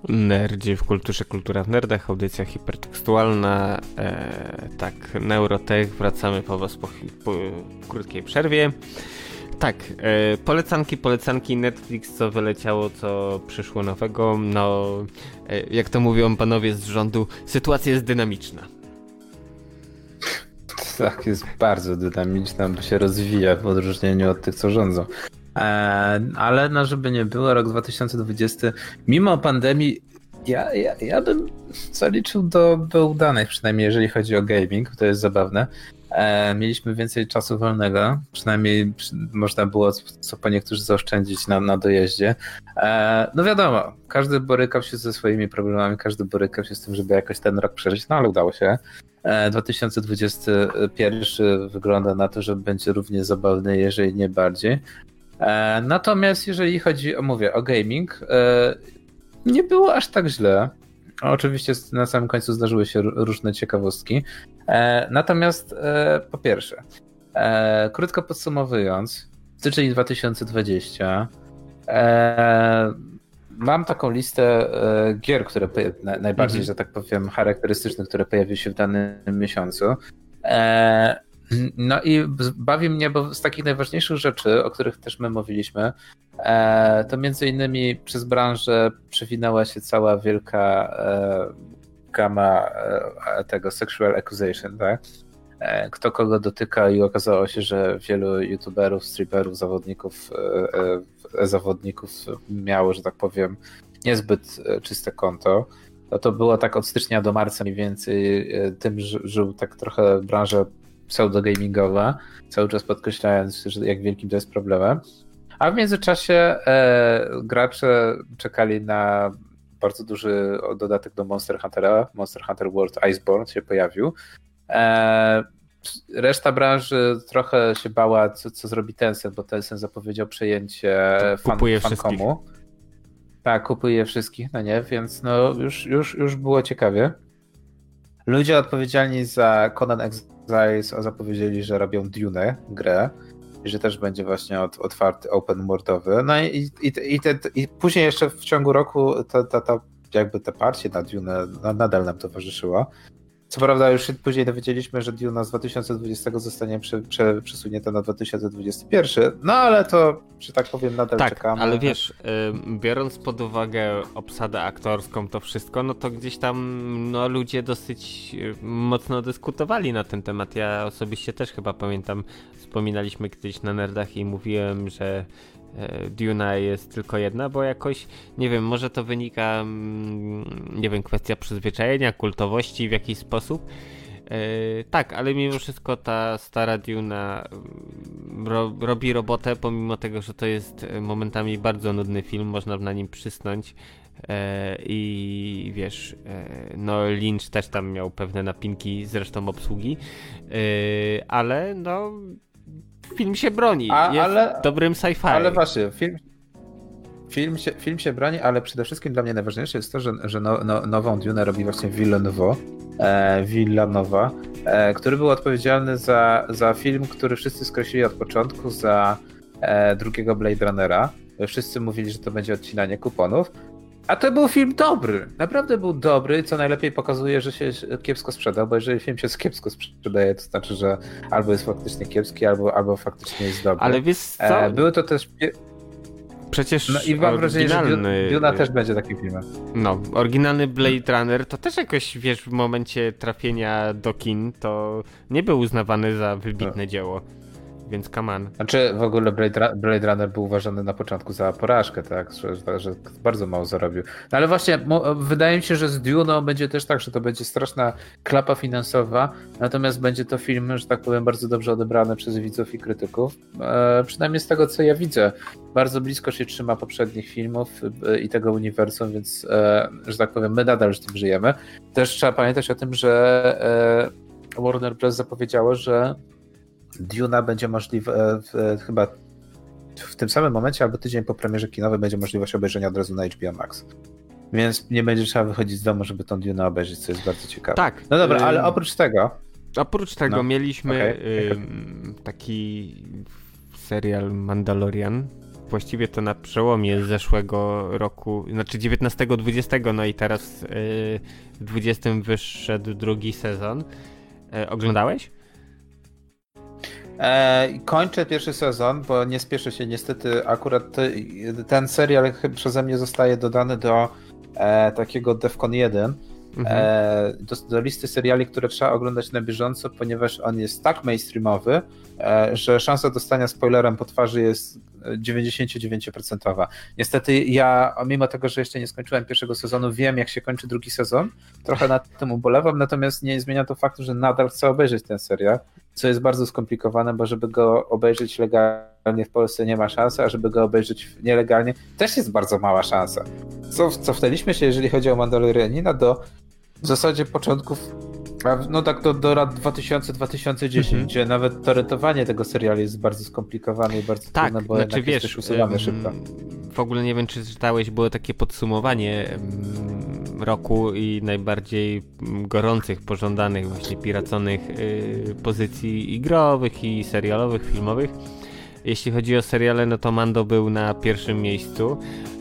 Nerdzi w kulturze, kultura w nerdach, audycja hipertekstualna, e, tak, Neurotech, wracamy po was po, po krótkiej przerwie. Tak, e, polecanki, polecanki, Netflix, co wyleciało, co przyszło nowego, no, e, jak to mówią panowie z rządu, sytuacja jest dynamiczna. Tak, jest bardzo dynamiczna, bo się rozwija w odróżnieniu od tych, co rządzą. E, ale no, żeby nie było, rok 2020, mimo pandemii, ja, ja, ja bym zaliczył do, do udanych, przynajmniej jeżeli chodzi o gaming, to jest zabawne. E, mieliśmy więcej czasu wolnego, przynajmniej można było co po niektórzy zaoszczędzić na, na dojeździe. E, no wiadomo, każdy borykał się ze swoimi problemami, każdy borykał się z tym, żeby jakoś ten rok przeżyć, no ale udało się. 2021 wygląda na to, że będzie równie zabawny, jeżeli nie bardziej. E, natomiast jeżeli chodzi o, mówię, o gaming, e, nie było aż tak źle. Oczywiście na samym końcu zdarzyły się różne ciekawostki. E, natomiast po pierwsze, krótko podsumowując, styczeń 2020 mam taką listę gier, które najbardziej, mhm. że tak powiem, charakterystycznych, które pojawiły się w danym miesiącu. No i bawi mnie, bo z takich najważniejszych rzeczy, o których też my mówiliśmy, e, to między innymi przez branżę przewinęła się cała wielka e, gama e, tego sexual accusation, tak? Kto kogo dotyka i okazało się, że wielu youtuberów, stripperów, zawodników, zawodników miało, że tak powiem, niezbyt czyste konto. No to było tak od stycznia do marca mniej więcej tym żył tak trochę branża pseudogamingowa, cały czas podkreślając, że jak wielkim to jest problemem. A w międzyczasie e, gracze czekali na bardzo duży dodatek do Monster Huntera. Monster Hunter World Iceborne się pojawił. E, reszta branży trochę się bała, co, co zrobi Tencent, bo Tencent zapowiedział przejęcie fan, Fancomu. Tak, kupuje wszystkich, no nie, więc no już, już, już było ciekawie. Ludzie odpowiedzialni za Conan Exiles zapowiedzieli, że robią Dune, grę, że też będzie właśnie od, otwarty, open worldowy. No i, i, i, te, i później jeszcze w ciągu roku ta, ta, ta jakby te parcie na Dune nadal nam towarzyszyło. Co prawda już później dowiedzieliśmy, że Duna z 2020 zostanie prze, prze, przesunięta na 2021, no ale to, że tak powiem, nadal tak, czekamy. ale wiesz, biorąc pod uwagę obsadę aktorską, to wszystko, no to gdzieś tam no, ludzie dosyć mocno dyskutowali na ten temat. Ja osobiście też chyba pamiętam, wspominaliśmy kiedyś na Nerdach i mówiłem, że Duna jest tylko jedna, bo jakoś, nie wiem, może to wynika, mm, nie wiem, kwestia przyzwyczajenia, kultowości w jakiś sposób. Yy, tak, ale mimo wszystko ta stara Duna mm, ro, robi robotę, pomimo tego, że to jest momentami bardzo nudny film, można na nim przysnąć. Yy, I wiesz, no Lynch też tam miał pewne napinki, zresztą obsługi, ale no film się broni. A, jest ale, dobrym sci-fi. Ale właśnie, film, film, się, film się broni, ale przede wszystkim dla mnie najważniejsze jest to, że, że no, no, nową Dune robi właśnie Villeneuve, e, Villanova, e, który był odpowiedzialny za, za film, który wszyscy skreślili od początku, za e, drugiego Blade Runnera. Wszyscy mówili, że to będzie odcinanie kuponów. A to był film dobry. Naprawdę był dobry, co najlepiej pokazuje, że się kiepsko sprzedał, bo jeżeli film się kiepsko sprzedaje, to znaczy, że albo jest faktycznie kiepski, albo, albo faktycznie jest dobry. Ale wiesz co? E, były to też... Przecież no i mam wrażenie, że Duna też będzie takim filmem. No, oryginalny Blade Runner to też jakoś, wiesz, w momencie trafienia do kin to nie był uznawany za wybitne no. dzieło więc kaman. Znaczy w ogóle Blade, Blade, Runner był uważany na początku za porażkę, tak, że, że bardzo mało zarobił. No ale właśnie wydaje mi się, że z Dune będzie też tak, że to będzie straszna klapa finansowa, natomiast będzie to film, że tak powiem, bardzo dobrze odebrany przez widzów i krytyków. E, przynajmniej z tego, co ja widzę. Bardzo blisko się trzyma poprzednich filmów e, i tego uniwersum, więc, e, że tak powiem, my nadal z tym żyjemy. Też trzeba pamiętać o tym, że e, Warner Bros. zapowiedziało, że Duna będzie możliwe e, e, chyba w tym samym momencie albo tydzień po premierze kinowej będzie możliwość obejrzenia od razu na HBO Max. Więc nie będzie trzeba wychodzić z domu, żeby tą Dune obejrzeć, co jest bardzo ciekawe. Tak. No dobra, ale oprócz tego... Oprócz tego no, mieliśmy okay. y, taki serial Mandalorian, właściwie to na przełomie zeszłego roku, znaczy 19-20, no i teraz yy, w 20 wyszedł drugi sezon. Yy, oglądałeś? E, kończę pierwszy sezon, bo nie spieszę się niestety. Akurat ten serial przeze mnie zostaje dodany do e, takiego Defcon 1. Mhm. E, do, do, listy seriali, które trzeba oglądać na bieżąco, ponieważ on jest tak mainstreamowy, e, że szansa dostania spoilerem po twarzy jest 99%. Niestety ja, mimo tego, że jeszcze nie skończyłem pierwszego sezonu, wiem jak się kończy drugi sezon. Trochę nad tym ubolewam, natomiast nie zmienia to faktu, że nadal chcę obejrzeć ten serial, co jest bardzo skomplikowane, bo żeby go obejrzeć legalnie w Polsce nie ma szansy, a żeby go obejrzeć nielegalnie też jest bardzo mała szansa. Co, cofnęliśmy się, jeżeli chodzi o Mandalorianina, do w zasadzie początków no tak do, do lat 2000-2010, mhm. gdzie nawet torentowanie tego serialu jest bardzo skomplikowane i bardzo tak, trudne, bo znaczy, wiesz, jest usuwane szybko. W ogóle nie wiem, czy czytałeś, było takie podsumowanie roku i najbardziej gorących, pożądanych, właśnie piraconych y, pozycji i growych, i serialowych, filmowych. Jeśli chodzi o seriale, no to Mando był na pierwszym miejscu.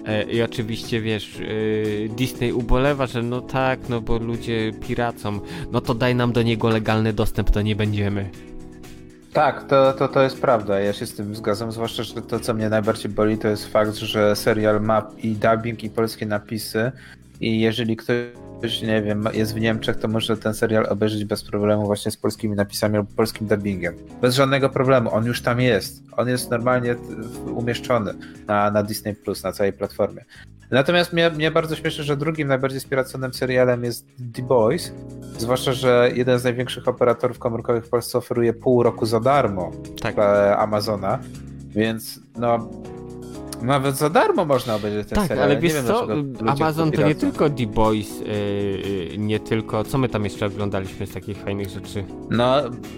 E, I oczywiście wiesz, e, Disney ubolewa, że no tak, no bo ludzie piracą, no to daj nam do niego legalny dostęp, to nie będziemy. Tak, to, to, to jest prawda. Ja się z tym zgadzam, zwłaszcza, że to, co mnie najbardziej boli, to jest fakt, że serial ma i dubbing, i polskie napisy. I jeżeli ktoś nie wiem, jest w Niemczech, to może ten serial obejrzeć bez problemu właśnie z polskimi napisami albo polskim dubbingiem. Bez żadnego problemu, on już tam jest. On jest normalnie umieszczony na, na Disney Plus, na całej platformie. Natomiast mnie, mnie bardzo śmieszy, że drugim najbardziej spieraconym serialem jest The Boys, zwłaszcza, że jeden z największych operatorów komórkowych w Polsce oferuje pół roku za darmo tak. Amazona, więc no nawet za darmo można obejrzeć ten tak, serial. ale wiesz wiem, co, Amazon to nie tylko The Boys, yy, nie tylko, co my tam jeszcze oglądaliśmy z takich fajnych rzeczy? No,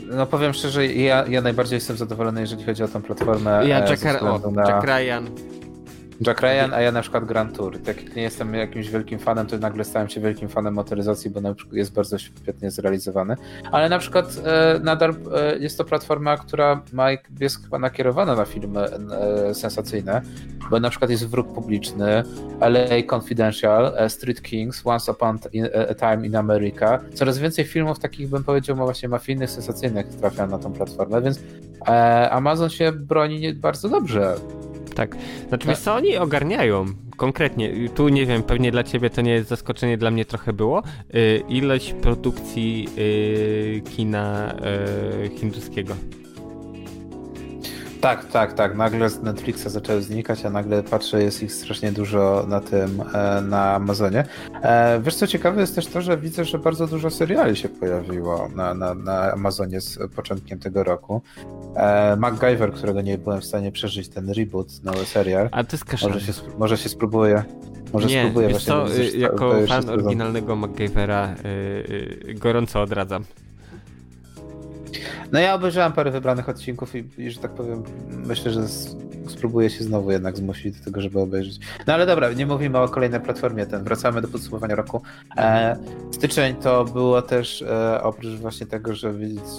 no powiem szczerze, ja, ja najbardziej jestem zadowolony, jeżeli chodzi o tę platformę. Ja, e, Jack, o, na... Jack Ryan. Jack Ryan, a ja na przykład Grand Tour. Tak jak nie jestem jakimś wielkim fanem, to nagle stałem się wielkim fanem motoryzacji, bo jest bardzo świetnie zrealizowany. Ale na przykład e, nadal e, jest to platforma, która ma, jest chyba nakierowana na filmy e, sensacyjne, bo na przykład jest Wróg Publiczny, LA Confidential, e, Street Kings, Once Upon a Time in America. Coraz więcej filmów takich, bym powiedział, ma właśnie mafijnych, sensacyjnych trafia na tą platformę, więc e, Amazon się broni bardzo dobrze tak. Znaczy, tak. co, oni ogarniają konkretnie. Tu nie wiem, pewnie dla ciebie to nie jest zaskoczenie, dla mnie trochę było. Yy, ilość produkcji yy, kina yy, hinduskiego. Tak, tak, tak. Nagle z Netflixa zaczęły znikać, a nagle patrzę, jest ich strasznie dużo na tym, e, na Amazonie. E, wiesz co ciekawe jest też to, że widzę, że bardzo dużo seriali się pojawiło na, na, na Amazonie z początkiem tego roku. E, MacGyver, którego nie byłem w stanie przeżyć, ten reboot, nowy serial. A to jest kaszan. Może się, może się spróbuję. Może nie, spróbuję właśnie. Co, jako fan oryginalnego MacGyvera yy, gorąco odradzam. No ja obejrzałem parę wybranych odcinków i, i że tak powiem, myślę, że z, spróbuję się znowu jednak zmusić do tego, żeby obejrzeć. No ale dobra, nie mówimy o kolejnej platformie, ten, wracamy do podsumowania roku. E, styczeń to było też, e, oprócz właśnie tego, że,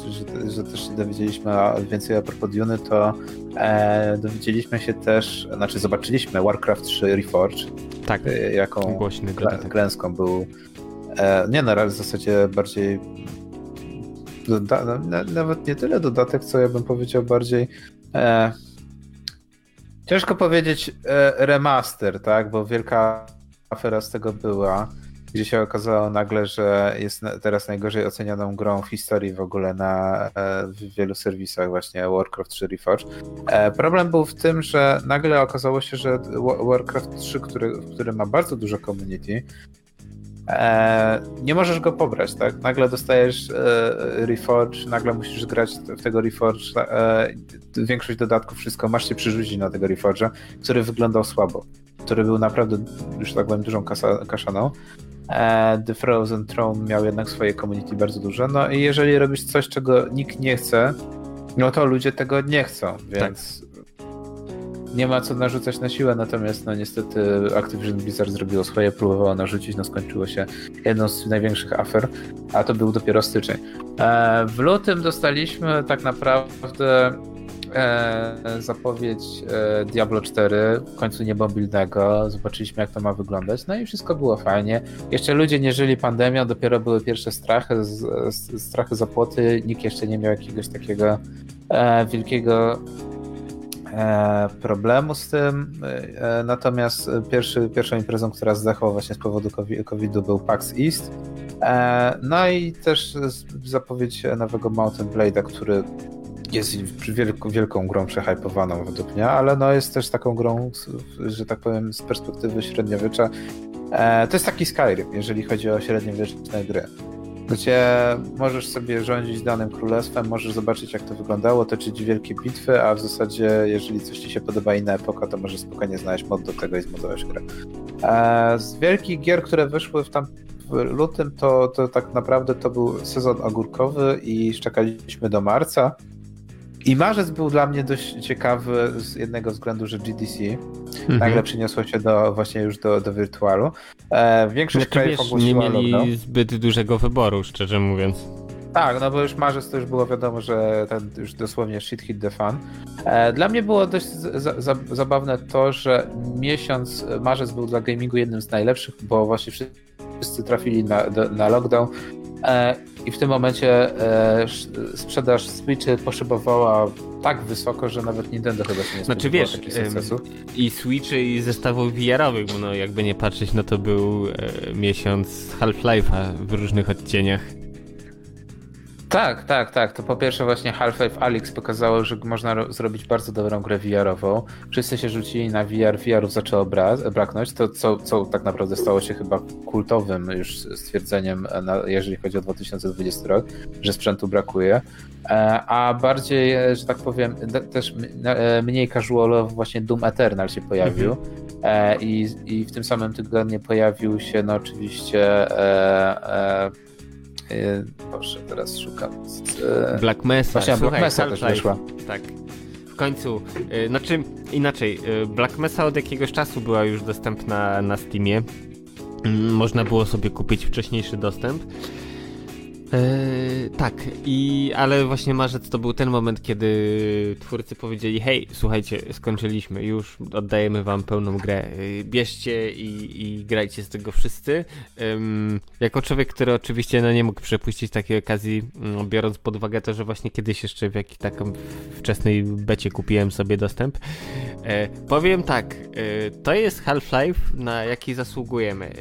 że, że też się dowiedzieliśmy więcej a propos Dune, to e, dowiedzieliśmy się też, znaczy zobaczyliśmy Warcraft 3 Reforged. Tak, e, jaką klęską był e, nie no, w zasadzie bardziej doda- nawet nie tyle dodatek, co ja bym powiedział bardziej e, ciężko powiedzieć e, remaster, tak, bo wielka afera z tego była, gdzie się okazało nagle, że jest teraz najgorzej ocenianą grą w historii w ogóle na e, w wielu serwisach właśnie Warcraft 3 Reforged. E, problem był w tym, że nagle okazało się, że Warcraft 3, który, który ma bardzo dużo community, nie możesz go pobrać, tak? Nagle dostajesz e, Reforge, nagle musisz grać w tego Reforge, e, większość dodatków, wszystko, masz się przyrzucić na tego Reforge'a, który wyglądał słabo, który był naprawdę, już tak powiem, dużą kasa, kaszaną. E, The Frozen Throne miał jednak swoje community bardzo duże, no i jeżeli robisz coś, czego nikt nie chce, no to ludzie tego nie chcą, więc tak nie ma co narzucać na siłę, natomiast no niestety Activision Blizzard zrobiło swoje, próbowało narzucić, no skończyło się jedną z największych afer, a to był dopiero styczeń. E, w lutym dostaliśmy tak naprawdę e, zapowiedź e, Diablo 4, w końcu niebobilnego, zobaczyliśmy jak to ma wyglądać, no i wszystko było fajnie. Jeszcze ludzie nie żyli pandemią, dopiero były pierwsze strachy, strachy zapłoty, nikt jeszcze nie miał jakiegoś takiego wielkiego problemu z tym. E, natomiast pierwszy, pierwszą imprezą, która zdechła właśnie z powodu COVID-u był PAX East. E, no i też zapowiedź nowego Mountain Blade'a, który jest wielką, wielką grą przehypowaną według mnie, ale no jest też taką grą, że tak powiem, z perspektywy średniowiecza. E, to jest taki Skyrim, jeżeli chodzi o średniowieczne gry. Gdzie możesz sobie rządzić danym królestwem, możesz zobaczyć jak to wyglądało, toczyć wielkie bitwy, a w zasadzie jeżeli coś ci się podoba inna epoka, to możesz spokojnie znaleźć mod do tego i zmodować grę. E, z wielkich gier, które wyszły w tam w lutym, to, to tak naprawdę to był sezon ogórkowy i czekaliśmy do marca. I marzec był dla mnie dość ciekawy z jednego względu, że GDC mhm. nagle przyniosło się do, właśnie już do, do wirtualu. E, większość znaczy, krajów wiesz, nie mieli lockdown. zbyt dużego wyboru, szczerze mówiąc. Tak, no bo już marzec to już było wiadomo, że ten już dosłownie shit hit the fan. E, dla mnie było dość za, za, zabawne to, że miesiąc marzec był dla gamingu jednym z najlepszych, bo właśnie wszyscy trafili na, do, na lockdown. E, I w tym momencie e, sprzedaż Switchy poszybowała tak wysoko, że nawet Nintendo chyba się nie znaczy, wiesz, sukcesu. I Switchy i zestawów VR-owych, bo no jakby nie patrzeć, no to był e, miesiąc Half-Life'a w różnych odcieniach. Tak, tak, tak. To po pierwsze właśnie Half-Life Alyx pokazało, że można zrobić bardzo dobrą grę VR-ową. Wszyscy się rzucili na VR, VR-ów zaczęło bra- braknąć, to co, co tak naprawdę stało się chyba kultowym już stwierdzeniem, na, jeżeli chodzi o 2020 rok, że sprzętu brakuje. E, a bardziej, e, że tak powiem, też e, mniej casualowo właśnie Doom Eternal się pojawił. Mhm. I, I w tym samym tygodniu pojawił się no oczywiście e, e, Proszę, teraz szukam. Black Mesa. Właśnie, Słuchaj, Black Mesa też wyszła. Tak. W końcu, yy, znaczy inaczej, Black Mesa od jakiegoś czasu była już dostępna na Steamie. Yy, można było sobie kupić wcześniejszy dostęp. Eee, tak, i, ale właśnie marzec to był ten moment, kiedy twórcy powiedzieli: Hej, słuchajcie, skończyliśmy, już oddajemy wam pełną grę. Eee, bierzcie i, i grajcie z tego wszyscy. Jako człowiek, który oczywiście no, nie mógł przepuścić takiej okazji, no, biorąc pod uwagę to, że właśnie kiedyś jeszcze w jakiej taką wczesnej becie kupiłem sobie dostęp. Eee, powiem tak, e, to jest Half-Life, na jaki zasługujemy. E,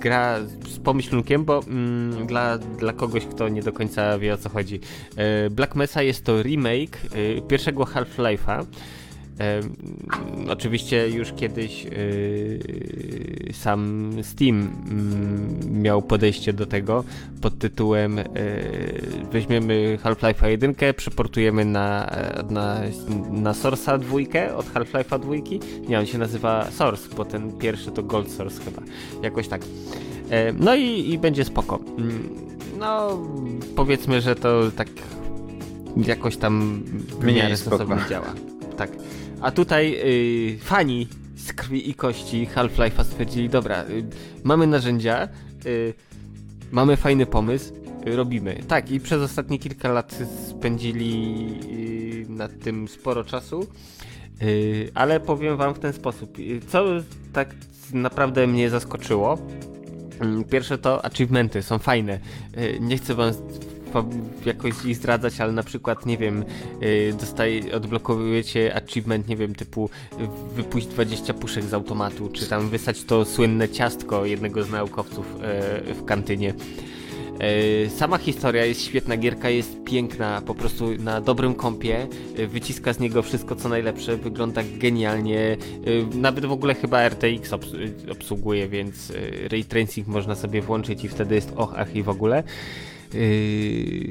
gra z pomyślunkiem, bo mm, dla dla kogoś, kto nie do końca wie o co chodzi. E, Black Mesa jest to remake e, pierwszego Half-Life'a. E, oczywiście już kiedyś sam Steam mm, miał podejście do tego pod tytułem weźmiemy Half-Life'a 1, przeportujemy na, na, na Source'a 2 od Half-Life'a 2. Nie, on się nazywa Source, bo ten pierwszy to Gold Source chyba. Jakoś tak. No i, i będzie spoko. No, powiedzmy, że to tak jakoś tam w miarę stosownie działa. Tak. A tutaj y, fani z krwi i kości Half-Life'a stwierdzili, dobra, y, mamy narzędzia, y, mamy fajny pomysł, y, robimy. Tak, i przez ostatnie kilka lat spędzili nad tym sporo czasu, ale powiem wam w ten sposób. Co tak naprawdę mnie zaskoczyło, pierwsze to achievementy, są fajne. Y, nie chcę wam jakoś ich zdradzać, ale na przykład, nie wiem, y, dostaje, odblokowujecie achievement, nie wiem, typu wypuść 20 puszek z automatu, czy tam wysać to słynne ciastko jednego z naukowców y, w kantynie. E, sama historia jest świetna, gierka jest piękna, po prostu na dobrym kompie, e, wyciska z niego wszystko co najlepsze, wygląda genialnie, e, nawet w ogóle chyba RTX obsługuje, więc ray tracing można sobie włączyć i wtedy jest och, ach i w ogóle.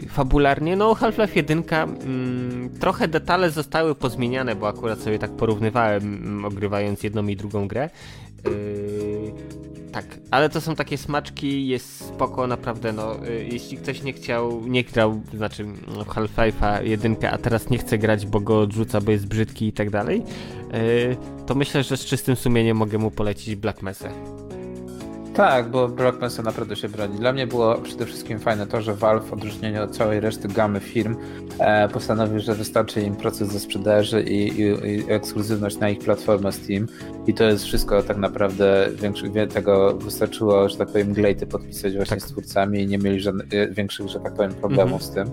Fabularnie, no Half-Life 1 mm, trochę detale zostały pozmieniane, bo akurat sobie tak porównywałem mm, ogrywając jedną i drugą grę. Tak, ale to są takie smaczki, jest spoko, naprawdę, no, yy, jeśli ktoś nie chciał, nie grał, znaczy no, Half-Life'a 1, a teraz nie chce grać, bo go odrzuca, bo jest brzydki i tak dalej, yy, to myślę, że z czystym sumieniem mogę mu polecić Black Mesa. Tak, bo Black Mesa naprawdę się broni. Dla mnie było przede wszystkim fajne to, że Valve w odróżnieniu od całej reszty gamy firm e, postanowił, że wystarczy im proces ze sprzedaży i, i, i, ekskluzywność na ich platformę Steam i to jest wszystko tak naprawdę większy, tego wystarczyło, że tak powiem, glejty podpisać właśnie tak. z twórcami i nie mieli żadnych, e, większych, że tak powiem, problemów mhm. z tym.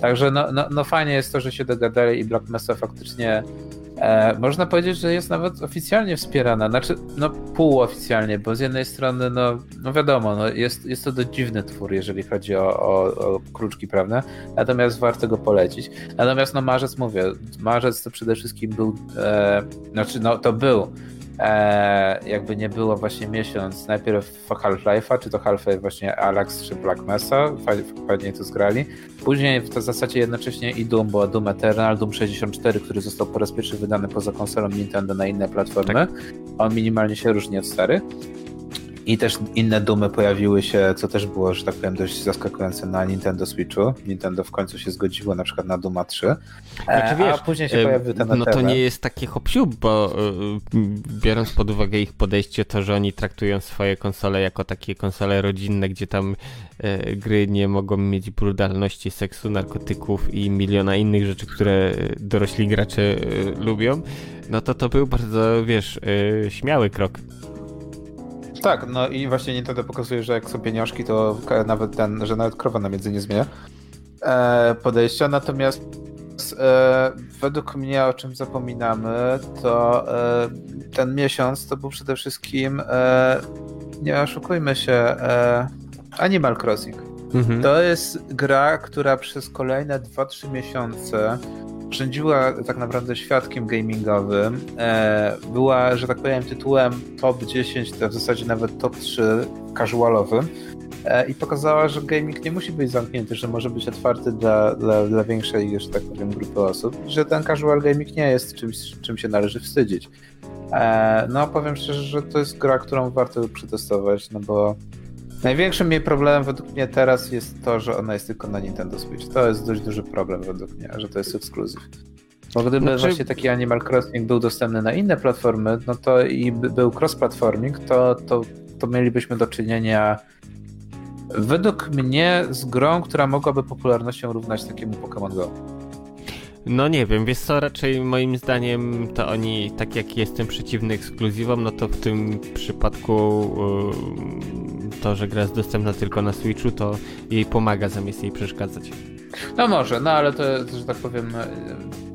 Także no, no, no fajnie jest to, że się dogadali i Black Mesa faktycznie E, można powiedzieć, że jest nawet oficjalnie wspierana, znaczy no półoficjalnie, bo z jednej strony no, no wiadomo, no jest, jest to dość dziwny twór, jeżeli chodzi o, o, o kruczki prawne, natomiast warto go polecić. Natomiast no marzec, mówię, marzec to przede wszystkim był, e, znaczy no to był e, jakby nie było właśnie miesiąc, najpierw Half-Life'a, czy to Half-Life właśnie Alex czy Black Mesa, fajnie to zgrali. Później w zasadzie jednocześnie i Doom, bo Doom Eternal, Doom 64, który został po raz pierwszy wydany poza konsolą Nintendo na inne platformy. Tak. On minimalnie się różni od starych. I też inne dumy pojawiły się, co też było, że tak powiem, dość zaskakujące na Nintendo Switchu. Nintendo w końcu się zgodziło na przykład na Duma 3. E, znaczy, wiesz, a później się pojawił ten No to nie jest takie hop bo y, biorąc pod uwagę ich podejście, to, że oni traktują swoje konsole jako takie konsole rodzinne, gdzie tam gry nie mogą mieć brutalności, seksu, narkotyków i miliona innych rzeczy, które dorośli gracze lubią, no to to był bardzo, wiesz, śmiały krok. Tak, no i właśnie Nintendo pokazuje, że jak są pieniążki, to nawet ten, że nawet krowa na między nie zmienia e, podejścia. Natomiast e, według mnie, o czym zapominamy, to e, ten miesiąc to był przede wszystkim, e, nie oszukujmy się, e, Animal Crossing. Mhm. To jest gra, która przez kolejne 2-3 miesiące rządziła tak naprawdę świadkiem gamingowym. E, była, że tak powiem, tytułem top 10, to w zasadzie nawet top 3 casualowym e, i pokazała, że gaming nie musi być zamknięty, że może być otwarty dla, dla, dla większej, że tak powiem, grupy osób, że ten casual gaming nie jest czymś, czym się należy wstydzić. E, no, powiem szczerze, że to jest gra, którą warto przetestować, no bo Największym jej problemem według mnie teraz jest to, że ona jest tylko na Nintendo Switch. To jest dość duży problem według mnie, że to jest ekskluzyw. Bo gdyby znaczy... właśnie taki Animal Crossing był dostępny na inne platformy, no to i był cross-platforming, to, to, to mielibyśmy do czynienia według mnie z grą, która mogłaby popularnością równać takiemu Pokémon Go. No nie wiem, wiesz co, raczej moim zdaniem to oni, tak jak jestem przeciwny ekskluzywom, no to w tym przypadku yy, to, że gra jest dostępna tylko na Switchu, to jej pomaga zamiast jej przeszkadzać. No może, no ale to, to że tak powiem,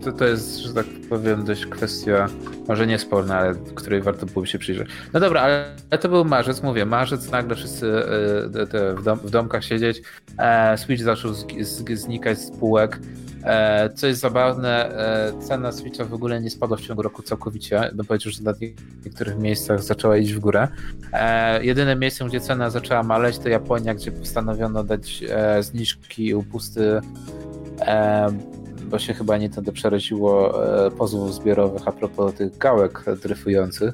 to, to jest, że tak powiem, dość kwestia, może nie sporna, ale której warto byłoby się przyjrzeć. No dobra, ale to był marzec, mówię, marzec, nagle wszyscy yy, w, dom, w domkach siedzieć, e, Switch zaczął z, z, znikać z półek, E, co jest zabawne, e, cena Switcha w ogóle nie spadła w ciągu roku całkowicie. Bym powiedział, że na niektórych miejscach zaczęła iść w górę. E, jedyne miejsce, gdzie cena zaczęła maleć, to Japonia, gdzie postanowiono dać zniżki i upusty, bo się chyba nie wtedy przeraziło pozwów zbiorowych a propos tych gałek dryfujących.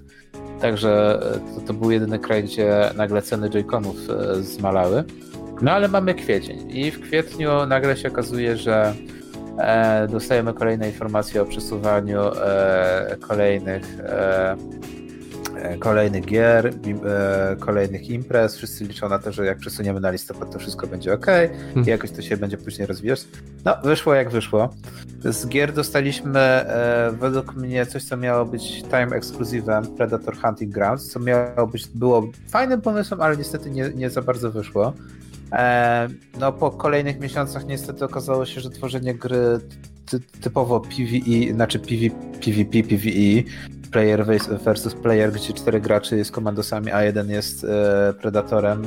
Także to, to był jedyny kraj, gdzie nagle ceny Joy-Conów zmalały. No ale mamy kwiecień i w kwietniu nagle się okazuje, że E, dostajemy kolejne informacje o przesuwaniu e, kolejnych e, kolejnych gier, kolejnych imprez. Wszyscy liczą na to, że jak przesuniemy na listopad, to wszystko będzie ok i jakoś to się będzie później rozwijać. No, wyszło jak wyszło. Z gier dostaliśmy według mnie coś, co miało być time ekskluzywem Predator Hunting Grounds, co miało być, było fajnym pomysłem, ale niestety nie, nie za bardzo wyszło. E, no po kolejnych miesiącach niestety okazało się, że tworzenie gry ty typowo PvE, znaczy PV, PvP, PvE, player versus player, gdzie cztery graczy jest komandosami, a jeden jest e, predatorem.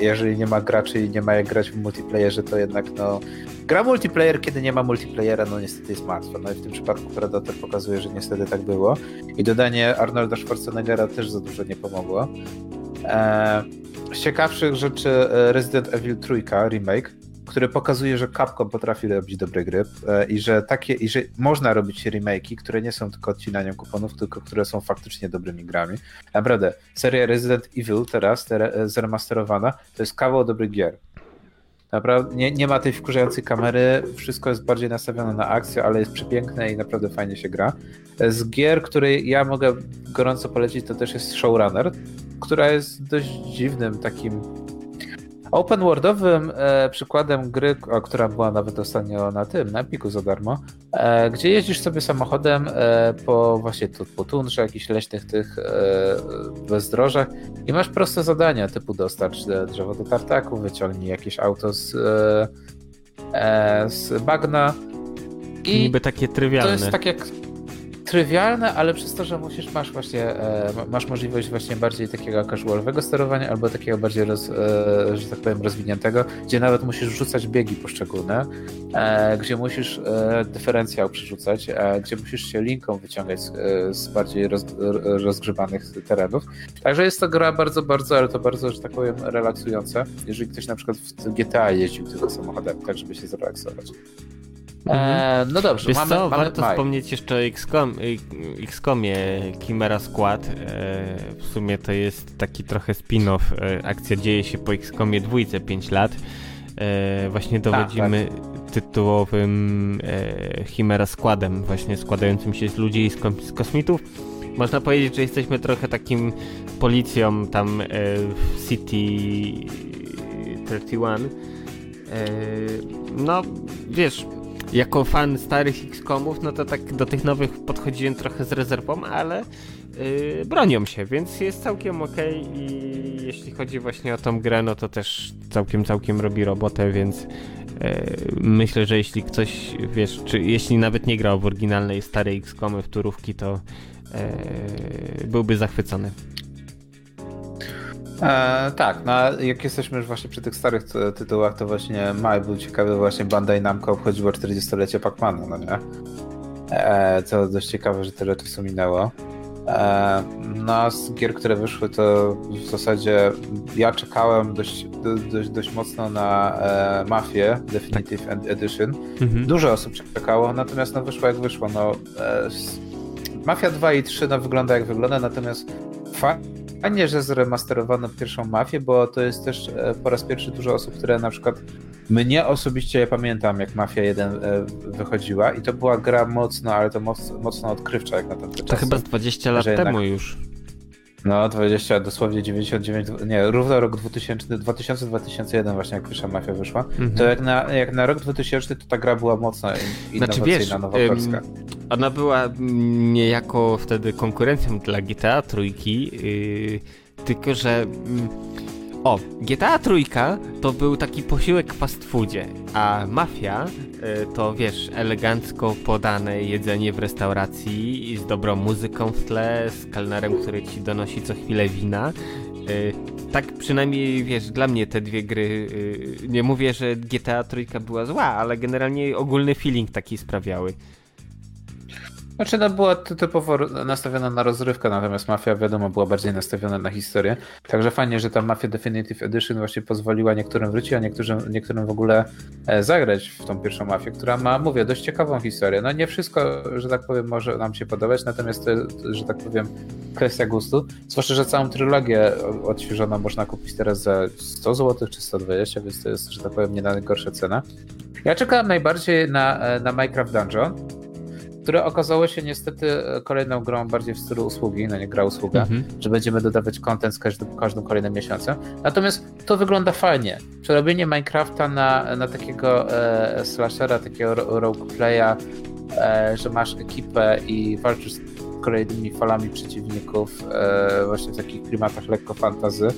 Jeżeli nie ma graczy i nie ma jak grać w multiplayerze, to jednak no gra multiplayer, kiedy nie ma multiplayera, no niestety jest martwa. No i w tym przypadku Predator pokazuje, że niestety tak było. I dodanie Arnolda Schwarzeneggera też za dużo nie pomogło. E, z ciekawszych rzeczy e, Resident Evil 3 remake, który pokazuje, że Capcom potrafi robić dobre gry e, i że takie, i że można robić remake'i, które nie są tylko odcinaniem kuponów, tylko które są faktycznie dobrymi grami. Naprawdę, seria Resident Evil teraz, e, zremasterowana, to jest kawał dobrych gier. Naprawdę nie, nie ma tej wkurzającej kamery, wszystko jest bardziej nastawione na akcję, ale jest przepiękne i naprawdę fajnie się gra. Z gier, której ja mogę gorąco polecić, to też jest Showrunner, która jest dość dziwnym takim Open worldowym e, przykładem gry, o, która była nawet ostatnio na tym, na Epiku za darmo, e, gdzie jeździsz sobie samochodem e, po właśnie tu, po tundrze, jakichś leśnych tych e, bezdrożach i masz proste zadania typu dostarcz drzewo do tartaku, wyciągnij jakieś auto z, e, e, z bagna. I Niby takie trywialne. To jest tak jak trywialne, ale przez to, że musisz, masz właśnie, e, masz możliwość właśnie bardziej takiego casualowego sterowania, albo takiego bardziej, roz, e, że tak powiem, rozwiniętego, gdzie nawet musisz rzucać biegi poszczególne, e, gdzie musisz dyferencjał przerzucać, gdzie musisz się linką wyciągać z, z bardziej roz, terenów. Także jest to gra bardzo, bardzo, ale to bardzo, że tak powiem, relaksująca, jeżeli ktoś na przykład w GTA jeździł tylko samochodem, tak żeby się zrelaksować. Mhm. E, no dobrze, Wiesz mamy, co, mamy warto maj. wspomnieć jeszcze o XCOM, XCOMie Chimera Squad. E, w sumie to jest taki trochę spin-off. E, akcja dzieje się po XCOMie dwójce 5 lat. Właśnie dowodzimy tak, tak. tytułowym Chimera Składem, właśnie składającym się z ludzi i z, z kosmitów. Można powiedzieć, że jesteśmy trochę takim policją tam e, w City 31. No, wiesz, jako fan starych X-komów, no to tak do tych nowych podchodziłem trochę z rezerwą, ale yy, bronią się, więc jest całkiem ok i jeśli chodzi właśnie o tą grę, no to też całkiem, całkiem robi robotę, więc yy, myślę, że jeśli ktoś, wiesz, czy jeśli nawet nie grał w oryginalnej starej X-komy w turówki, to yy, byłby zachwycony. E, tak, no jak jesteśmy już właśnie przy tych starych tytułach, to właśnie maj był ciekawy, właśnie Bandai Namco obchodziło 40-lecie Pac-Mana, no nie? E, co dość ciekawe, że tyle czasu minęło. E, no z gier, które wyszły, to w zasadzie ja czekałem dość, dość, dość mocno na e, Mafię Definitive tak. Edition. Mhm. Dużo osób czekało, natomiast no wyszło jak wyszło. No, e, Mafia 2 i 3 no, wygląda jak wygląda, natomiast fakt Fajnie, że zremasterowano pierwszą mafię, bo to jest też e, po raz pierwszy dużo osób, które na przykład mnie osobiście ja pamiętam, jak Mafia 1 e, wychodziła i to była gra mocno, ale to mocno, mocno odkrywcza jak na ten czas. To chyba z 20 lat jednak... temu już. No, 20, dosłownie 99, nie, równo rok 2000, 2000-2001 właśnie jak pierwsza Mafia wyszła, mhm. to jak na, jak na rok 2000 to ta gra była mocno innowacyjna, znaczy, wiesz, nowatorska. Ym, ona była niejako wtedy konkurencją dla GTA trójki, yy, tylko że... Yy, o, GTA trójka to był taki posiłek w fast foodzie, a Mafia y, to wiesz, elegancko podane jedzenie w restauracji z dobrą muzyką w tle, z kelnerem, który ci donosi co chwilę wina. Y, tak przynajmniej, wiesz, dla mnie te dwie gry, y, nie mówię, że GTA trójka była zła, ale generalnie ogólny feeling taki sprawiały. Znaczy, no była typowo nastawiona na rozrywkę, natomiast Mafia, wiadomo, była bardziej nastawiona na historię. Także fajnie, że ta Mafia Definitive Edition właśnie pozwoliła niektórym wrócić, a niektórym, niektórym w ogóle e, zagrać w tą pierwszą Mafię, która ma, mówię, dość ciekawą historię. No nie wszystko, że tak powiem, może nam się podobać, natomiast to jest, że tak powiem, kwestia gustu. Zwłaszcza, że całą trylogię odświeżoną można kupić teraz za 100 zł czy 120, więc to jest, że tak powiem, nie najgorsza cena. Ja czekałem najbardziej na, e, na Minecraft Dungeon, które okazało się niestety e, kolejną grą bardziej w stylu usługi, no nie gra usługa, mhm. że będziemy dodawać content z każdym, każdym kolejnym miesiącem. Natomiast to wygląda fajnie. Przerobienie Minecrafta na, na takiego e, slashera, takiego rogueplaya, e, że masz ekipę i walczysz z kolejnymi falami przeciwników, e, właśnie w takich klimatach lekko fantazy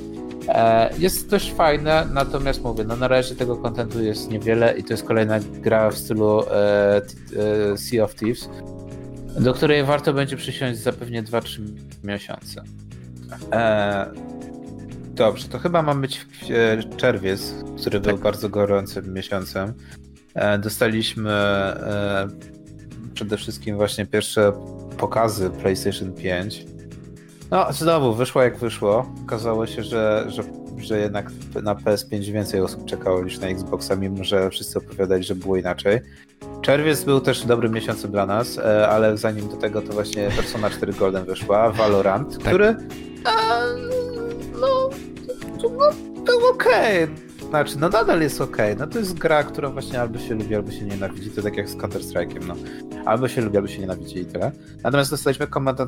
jest dość fajne, natomiast mówię, no na razie tego kontentu jest niewiele i to jest kolejna gra w stylu e, e, Sea of Thieves, do której warto będzie przysiąść za pewnie 2-3 miesiące. dobrze, to chyba mamy być czerwiec, który tak. był bardzo gorącym miesiącem. dostaliśmy przede wszystkim właśnie pierwsze pokazy PlayStation 5 no, znowu wyszło jak wyszło. Okazało się, że, że, że jednak na PS5 więcej osób czekało niż na Xboxa, mimo że wszyscy opowiadali, że było inaczej. Czerwiec był też dobrym miesiącem dla nas, e, ale zanim do tego to właśnie Persona 4 Golden wyszła, Valorant, tak. który a, no, no, był okej. Okay znaczy, no nadal jest ok. No to jest gra, która właśnie albo się lubi, albo się nienawidzi. To tak jak z Counter-Strike'iem, no. Albo się lubi, albo się nienawidzi i tyle. Natomiast dostaliśmy Command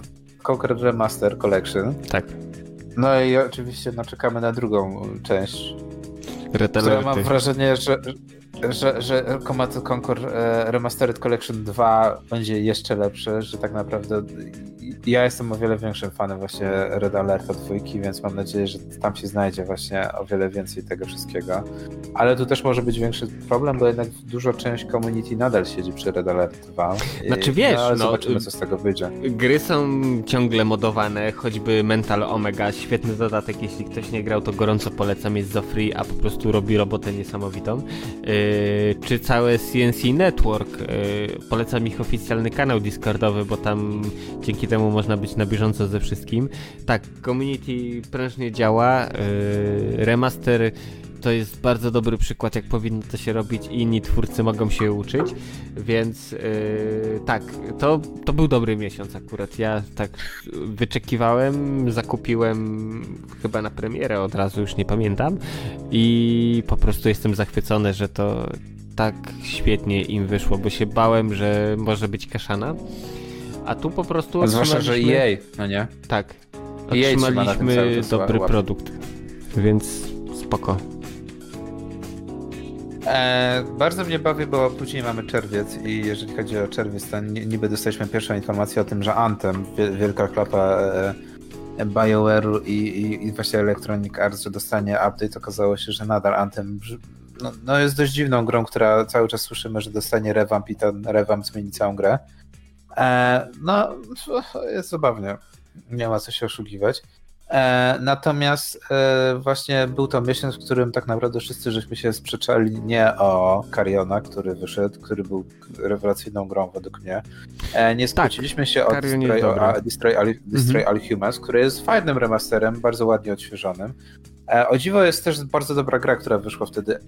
Conquer Remaster Collection. Tak. No i oczywiście no, czekamy na drugą część. Red która mam wrażenie, że, że, że Conquer e, Remastered Collection 2 będzie jeszcze lepsze, że tak naprawdę ja jestem o wiele większym fanem właśnie Red Alerta 2, więc mam nadzieję, że tam się znajdzie właśnie o wiele więcej tego wszystkiego. Ale tu też może być większy problem, bo jednak dużo część community nadal siedzi przy Red Alert 2. Znaczy wiesz, no, zobaczymy co z tego wyjdzie. Gry są ciągle modowane, choćby Mental Omega, świetny dodatek, jeśli ktoś nie grał, to gorąco polecam, jest za free, a po prostu robi robotę niesamowitą. Yy, czy całe CNC Network, yy, polecam ich oficjalny kanał Discordowy, bo tam dzięki temu można być na bieżąco ze wszystkim. Tak, community prężnie działa. Yy, remaster to jest bardzo dobry przykład, jak powinno to się robić i inni twórcy mogą się uczyć, więc yy, tak, to, to był dobry miesiąc akurat. Ja tak wyczekiwałem, zakupiłem chyba na premierę od razu, już nie pamiętam i po prostu jestem zachwycony, że to tak świetnie im wyszło, bo się bałem, że może być kaszana. A tu po prostu. Zwłaszcza, że EA, no nie? Tak. Otrzymaliśmy dobry produkt. Więc spoko. E, bardzo mnie bawi, bo później mamy czerwiec i jeżeli chodzi o czerwiec, to niby dostaliśmy pierwszą informację o tym, że Anthem, wielka klapa e, BioWare'u i, i, i, właśnie Electronic Arts, że dostanie update, okazało się, że nadal Anthem no, no jest dość dziwną grą, która cały czas słyszymy, że dostanie revamp i ten revamp zmieni całą grę. E, no, jest zabawnie. Nie ma co się oszukiwać. E, natomiast e, właśnie był to miesiąc, w którym tak naprawdę wszyscy żeśmy się sprzeczali nie o Cariona, który wyszedł, który był rewelacyjną grą według mnie. Nie skłóciliśmy tak, się o Destroy, o Destroy, Destroy mhm. All Humans, który jest fajnym remasterem, bardzo ładnie odświeżonym. O dziwo jest też bardzo dobra gra, która wyszła wtedy,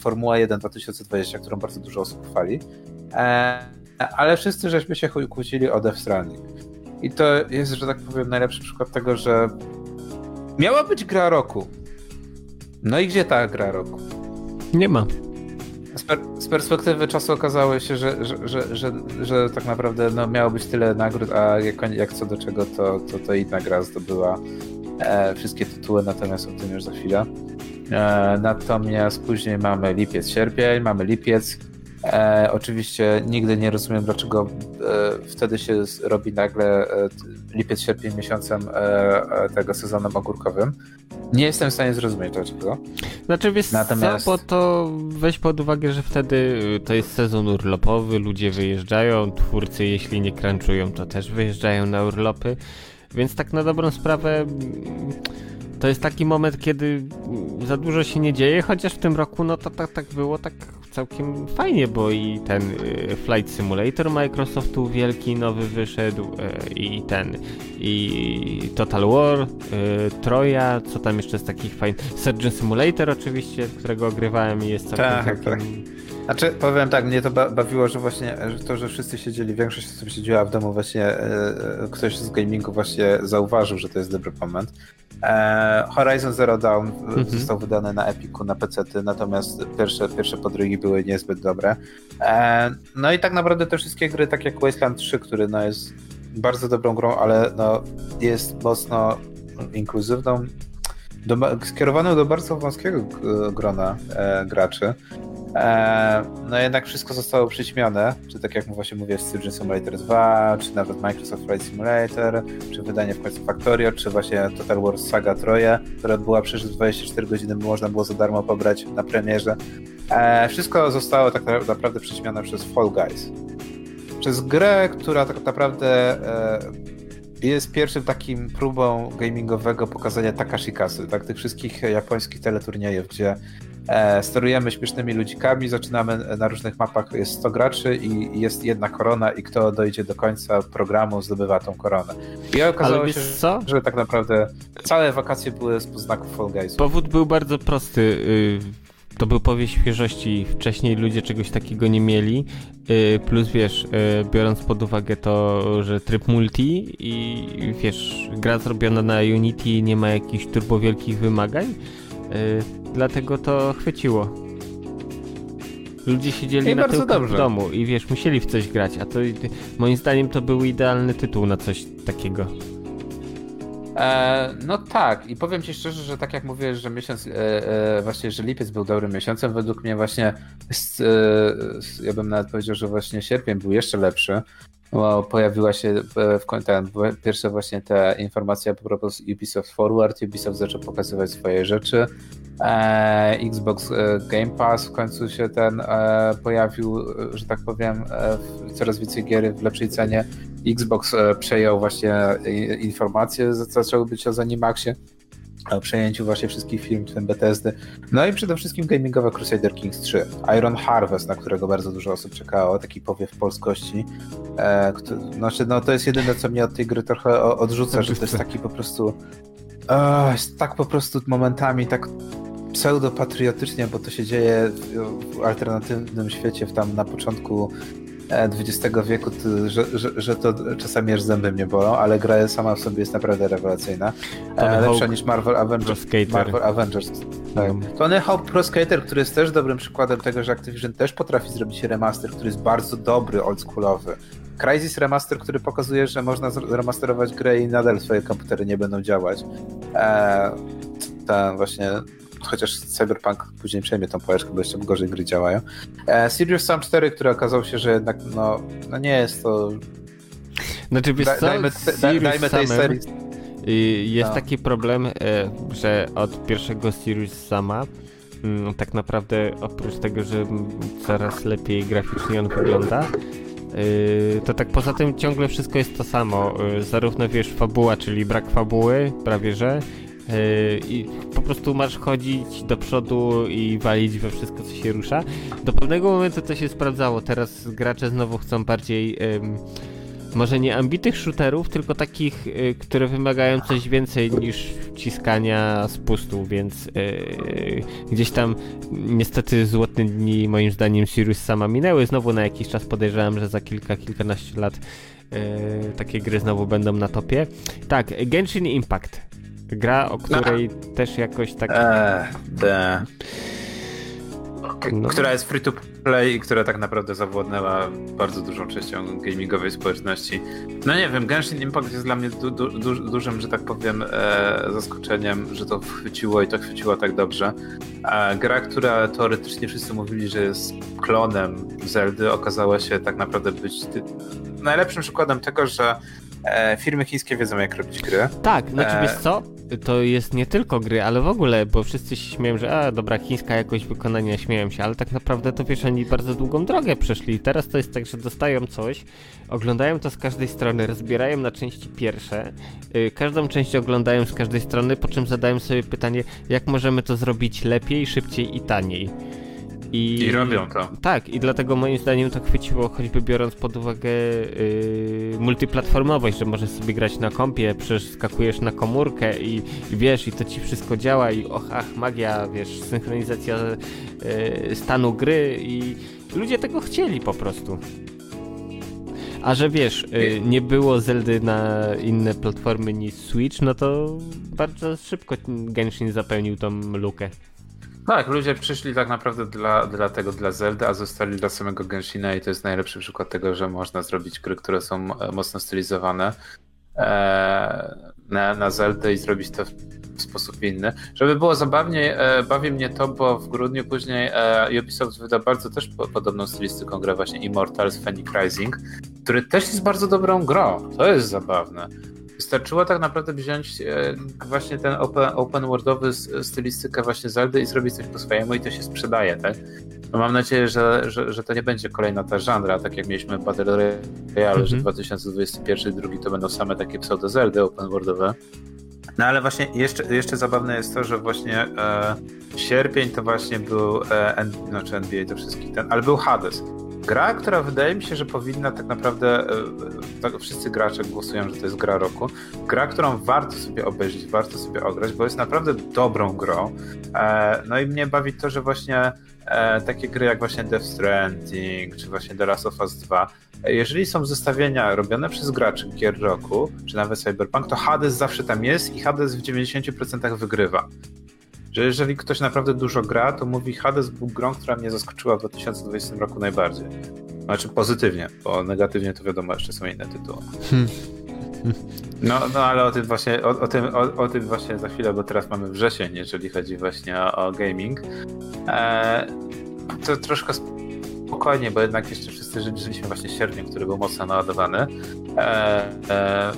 Formuła 1 2020, którą bardzo dużo osób chwali ale wszyscy żeśmy się kłócili o Death Stranding. I to jest, że tak powiem, najlepszy przykład tego, że miała być gra roku. No i gdzie ta gra roku? Nie ma. Z, per z perspektywy czasu okazało się, że, że, że, że, że tak naprawdę no, miało być tyle nagród, a jak, jak co do czego, to, to, to inna gra zdobyła e, wszystkie tytuły, natomiast o tym już za chwilę. E, natomiast później mamy lipiec, sierpień, mamy lipiec, E, oczywiście nigdy nie rozumiem, dlaczego e, wtedy się robi nagle e, lipiec, sierpień miesiącem e, e, tego sezonem ogórkowym. Nie jestem w stanie zrozumieć dlaczego. Znaczy wiesz Natomiast... co, bo to weź pod uwagę, że wtedy y, to jest sezon urlopowy, ludzie wyjeżdżają, twórcy jeśli nie crunchują, to też wyjeżdżają na urlopy, więc tak na dobrą sprawę mm, to jest taki moment, kiedy za dużo się nie dzieje, chociaż w tym roku no to tak, tak było tak całkiem fajnie, bo i ten y, Flight Simulator Microsoftu wielki nowy wyszedł y, i ten i Total War, y, Troja, co tam jeszcze z takich fajnych, Surgeon Simulator oczywiście, którego ogrywałem i jest całkiem, tak, całkiem... Tak. Znaczy, powiem tak, mnie to bawiło, że właśnie że to, że wszyscy siedzieli, większość osób siedziała w domu, właśnie e, ktoś z gamingu właśnie zauważył, że to jest dobry moment. E, Horizon Zero Dawn mhm. został wydany na Epiku, na PC, natomiast pierwsze, pierwsze podrygi były niezbyt dobre. E, no i tak naprawdę te wszystkie gry, tak jak Wasteland 3, który no jest bardzo dobrą grą, ale no jest mocno inkluzywną, do, skierowaną do bardzo wąskiego grona e, graczy. E, no jednak wszystko zostało przyćmione, czy tak jak właśnie mówię, Surgeon Simulator 2, czy nawet Microsoft Flight Simulator, czy wydanie w końcu Factorio, czy właśnie Total War Saga Troje, która była przecież 24 godziny, można było za darmo pobrać na premierze. E, wszystko zostało tak naprawdę przyćmione przez Fall Guys. Przez grę, która tak naprawdę e, jest pierwszym takim próbą gamingowego pokazania Takashi Kasy, tak, tych wszystkich japońskich teleturniejów, gdzie E, sterujemy śmiesznymi ludzikami, zaczynamy na różnych mapach, jest 100 graczy i jest jedna korona i kto dojdzie do końca programu zdobywa tą koronę. I okazało się, co? że tak naprawdę całe wakacje były z znaków Fall Guys. Powód był bardzo prosty. Y, to był powieść świeżości. Wcześniej ludzie czegoś takiego nie mieli. Y, plus wiesz, y, biorąc pod uwagę to, że tryb multi i wiesz, gra zrobiona na Unity nie ma jakichś turbo wielkich wymagań, dlatego to chwyciło. Ludzie siedzieli I na tyłku w domu i wiesz, musieli w coś grać, a to moim zdaniem to był idealny tytuł na coś takiego. E, no tak, i powiem ci szczerze, że tak jak mówię, że miesiąc, e, e, właśnie, że lipiec był dobrym miesiącem, według mnie właśnie, e, ja bym nawet powiedział, że właśnie sierpień był jeszcze lepszy, bo pojawiła się e, w ten, pierwsze właśnie te informacje po propos Ubisoft Forward, Ubisoft zaczął pokazywać swoje rzeczy, e, Xbox Game Pass w końcu się ten pojawił, że tak powiem, coraz więcej gier w lepszej cenie. Xbox przejął właśnie informacje, zaczęły być o Zenimaxie o przejęciu właśnie wszystkich firm, w Bethesdy. No i przede wszystkim gamingowa Crusader Kings 3. Iron Harvest, na którego bardzo dużo osób czekało, taki powiew polskości. E, który, znaczy, no to jest jedyne, co mnie od tej gry trochę odrzuca, że to jest taki po prostu e, tak po prostu momentami tak pseudopatriotycznie, bo to się dzieje w alternatywnym świecie w tam na początku XX wieku, że, że, że to czasami aż zęby mnie bolą, ale gra sama w sobie jest naprawdę rewelacyjna. E, lepsza niż Marvel Avengers. Marvel Avengers. Tak. Tony Hawk Pro Skater, który jest też dobrym przykładem tego, że Activision też potrafi zrobić remaster, który jest bardzo dobry, oldschoolowy. Crysis Remaster, który pokazuje, że można remasterować grę i nadal twoje komputery nie będą działać. Eee, ten właśnie chociaż Cyberpunk później przejmie tą pałeczkę, bo jeszcze gorzej gry działają. E, Serious Sam 4, który okazał się, że jednak no, no nie jest to... Znaczy wiesz da, co, dajmy, da, dajmy tej serii... Jest no. taki problem, e, że od pierwszego Sirius Sama mm, tak naprawdę oprócz tego, że coraz lepiej graficznie on wygląda, e, to tak poza tym ciągle wszystko jest to samo. E, zarówno wiesz, fabuła, czyli brak fabuły, prawie że, i po prostu masz chodzić do przodu i walić we wszystko, co się rusza. Do pewnego momentu to się sprawdzało. Teraz gracze znowu chcą bardziej może nie ambitych shooterów, tylko takich, y, które wymagają coś więcej niż wciskania spustu, więc yy, gdzieś tam niestety złote dni moim zdaniem Sirius sama minęły. Znowu na jakiś czas podejrzewam, że za kilka, kilkanaście lat yy, takie gry znowu będą na topie. Tak, Genshin Impact. Gra, o której no. też jakoś tak. Eee, no. Która jest free to play i która tak naprawdę zawładnęła bardzo dużą częścią gamingowej społeczności. No nie wiem, Genshin Impact jest dla mnie du du du dużym, że tak powiem, e, zaskoczeniem, że to chwyciło i to chwyciło tak dobrze. E, gra, która teoretycznie wszyscy mówili, że jest klonem Zeldy, okazała się tak naprawdę być najlepszym przykładem tego, że e, firmy chińskie wiedzą, jak robić gry. Tak, znaczy e... wiesz co? To jest nie tylko gry, ale w ogóle, bo wszyscy się śmieją, że a, dobra, chińska jakość wykonania, śmieją się, ale tak naprawdę to wiesz, oni bardzo długą drogę przeszli. Teraz to jest tak, że dostają coś, oglądają to z każdej strony, rozbierają na części pierwsze, yy, każdą część oglądają z każdej strony, po czym zadają sobie pytanie, jak możemy to zrobić lepiej, szybciej i taniej. I, I robią to. Tak, i dlatego moim zdaniem to chwyciło, choćby biorąc pod uwagę yy, multiplatformowość, że możesz sobie grać na kompie, przeskakujesz na komórkę i, i wiesz, i to ci wszystko działa i och, ach, magia, wiesz, synchronizacja yy, stanu gry i ludzie tego chcieli po prostu. A że wiesz, yy, nie było Zeldy na inne platformy niż Switch, no to bardzo szybko Genshin zapełnił tą lukę. Tak, ludzie przyszli tak naprawdę dla, dla tego, dla Zelda, a zostali dla samego Genshina i to jest najlepszy przykład tego, że można zrobić gry, które są e, mocno stylizowane e, na, na Zeldę i zrobić to w sposób inny. Żeby było zabawniej, e, bawi mnie to, bo w grudniu później Ubisoft wyda bardzo też podobną stylistyką grę właśnie Immortals Phoenix Rising, który też jest bardzo dobrą grą. To jest zabawne. Wystarczyło tak naprawdę wziąć e, właśnie ten open, open worldowy stylistykę właśnie Zeldy i zrobić coś po swojemu i to się sprzedaje, tak? No mam nadzieję, że, że, że to nie będzie kolejna ta żandra, tak jak mieliśmy Battle Royale, mm -hmm. że 2021 i drugi to będą same takie pseudo Zeldy open worldowe. No ale właśnie jeszcze, jeszcze zabawne jest to, że właśnie e, sierpień to właśnie był e, N, znaczy NBA to wszystkich ten, ale był Hades. Gra, która wydaje mi się, że powinna tak naprawdę, e, tak wszyscy gracze głosują, że to jest gra roku. Gra, którą warto sobie obejrzeć, warto sobie ograć, bo jest naprawdę dobrą grą. E, no i mnie bawi to, że właśnie e, takie gry jak właśnie Death Stranding, czy właśnie The Last of Us 2, jeżeli są zestawienia robione przez graczy gier roku, czy nawet Cyberpunk, to Hades zawsze tam jest i Hades w 90% wygrywa. Że jeżeli ktoś naprawdę dużo gra, to mówi Hades był grą, która mnie zaskoczyła w 2020 roku najbardziej. Znaczy pozytywnie, bo negatywnie to wiadomo, jeszcze są inne tytuły. Hmm. No, no ale o tym właśnie, o, o tym, o, o, tym właśnie za chwilę, bo teraz mamy wrzesień, jeżeli chodzi właśnie o, gaming. E, to troszkę spokojnie, bo jednak jeszcze wszyscy żyliśmy właśnie sierpniem, który był mocno naładowany. E, e,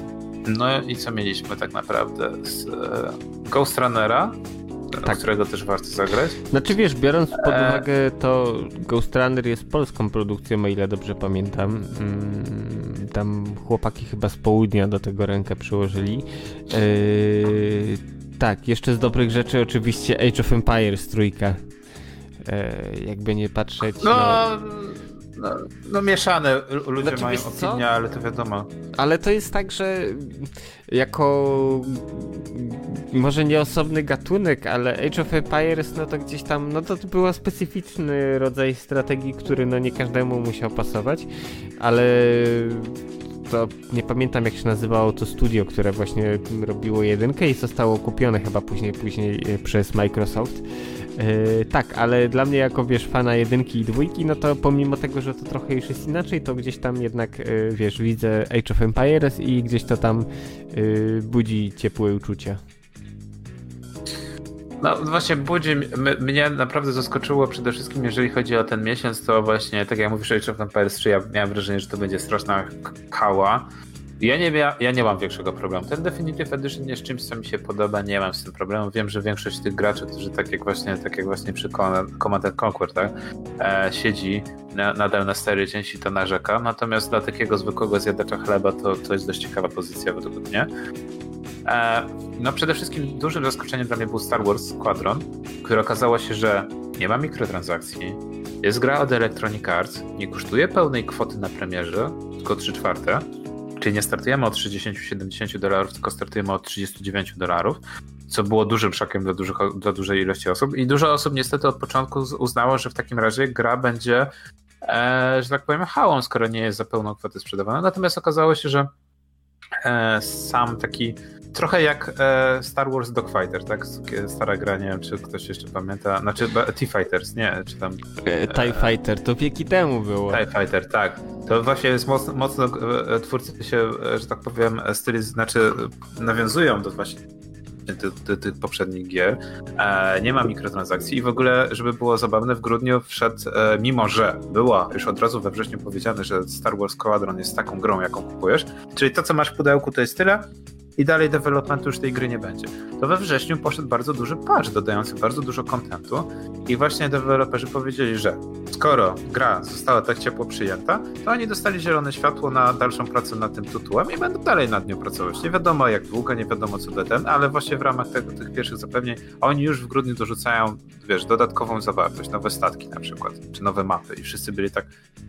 no i co mieliśmy tak naprawdę? Z e, Ghost Runnera, tak. którego też warto zagrać. Znaczy wiesz, biorąc pod e, uwagę to Ghost Runner jest polską produkcją, o ile dobrze pamiętam. Mm, tam chłopaki chyba z południa do tego rękę przyłożyli. Yy, tak, jeszcze z dobrych rzeczy oczywiście Age of Empires trójka. Yy, jakby nie patrzeć. No, no no, no mieszane ludzie znaczy, mają opinie, ale to wiadomo. Ale to jest tak, że jako może nie osobny gatunek, ale Age of Empires, no to gdzieś tam, no to był specyficzny rodzaj strategii, który no nie każdemu musiał pasować, ale to nie pamiętam jak się nazywało to studio, które właśnie robiło jedynkę i zostało kupione chyba później, później e, przez Microsoft. Yy, tak, ale dla mnie jako wiesz fana jedynki i dwójki, no to pomimo tego, że to trochę już jest inaczej, to gdzieś tam jednak yy, wiesz, widzę Age of Empires i gdzieś to tam yy, budzi ciepłe uczucia. No właśnie budzi, mnie naprawdę zaskoczyło przede wszystkim, jeżeli chodzi o ten miesiąc, to właśnie, tak jak mówisz Age of Empires 3, ja miałem wrażenie, że to będzie straszna kała, ja nie, mia, ja nie mam większego problemu. Ten Definitive Edition jest czymś, co mi się podoba, nie mam z tym problemu. Wiem, że większość tych graczy, którzy tak jak właśnie, tak jak właśnie przy Command Conquer, tak, e, siedzi na, nadal na starej części, to narzeka. Natomiast dla takiego zwykłego zjadacza chleba to, to jest dość ciekawa pozycja według mnie. E, no przede wszystkim dużym zaskoczeniem dla mnie był Star Wars Squadron, który okazało się, że nie ma mikrotransakcji, jest gra od Electronic Arts, nie kosztuje pełnej kwoty na premierze, tylko 3 czwarte Czyli nie startujemy od 60-70 dolarów, tylko startujemy od 39 dolarów, co było dużym szokiem dla, dużych, dla dużej ilości osób. I dużo osób niestety od początku uznało, że w takim razie gra będzie, e, że tak powiem, hałą, skoro nie jest za pełną kwotę sprzedawana. Natomiast okazało się, że sam taki trochę jak e, Star Wars Dogfighter, tak? Stara gra, nie wiem, czy ktoś jeszcze pamięta. Znaczy, T-Fighters, nie, czy tam... E, TIE Fighter, to wieki temu było. TIE Fighter, tak. To właśnie jest mocno, mocno e, twórcy się, e, że tak powiem, styli, znaczy nawiązują do właśnie tych, tych poprzednich gier. E, nie ma mikrotransakcji i w ogóle, żeby było zabawne, w grudniu wszedł, e, mimo że była już od razu we wrześniu powiedziane, że Star Wars Squadron jest taką grą, jaką kupujesz, czyli to, co masz w pudełku, to jest tyle, i dalej developmentu już tej gry nie będzie. To we wrześniu poszedł bardzo duży patch, dodający bardzo dużo kontentu i właśnie deweloperzy powiedzieli, że skoro gra została tak ciepło przyjęta, to oni dostali zielone światło na dalszą pracę nad tym tytułem i będą dalej nad nią pracować. Nie wiadomo jak długo, nie wiadomo co do ten, ale właśnie w ramach tego, tych pierwszych zapewnień oni już w grudniu dorzucają, wiesz, dodatkową zawartość, nowe statki na przykład, czy nowe mapy i wszyscy byli tak,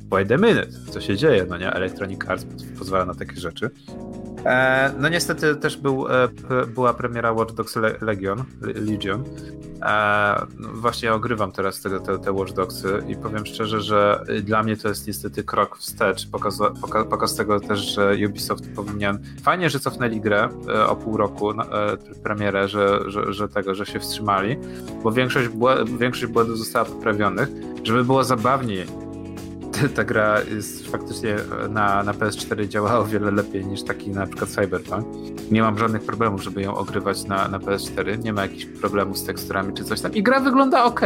wait a minute, co się dzieje, no nie? Electronic Arts pozwala na takie rzeczy. E, no niestety też był, e, była premiera Watch Dogs Legion, Legion. E, no właśnie ogrywam teraz te, te, te Watch Dogsy i powiem szczerze, że dla mnie to jest niestety krok wstecz. Pokaz, poka, pokaz tego też, że Ubisoft powinien... Fajnie, że cofnęli grę o pół roku, premierę, że, że, że tego, że się wstrzymali, bo większość, większość błędów została poprawionych, żeby było zabawniej ta gra jest faktycznie na, na PS4 działała o wiele lepiej niż taki na przykład Cyberpunk. Nie mam żadnych problemów, żeby ją ogrywać na, na PS4. Nie ma jakichś problemów z teksturami czy coś tam. I gra wygląda ok.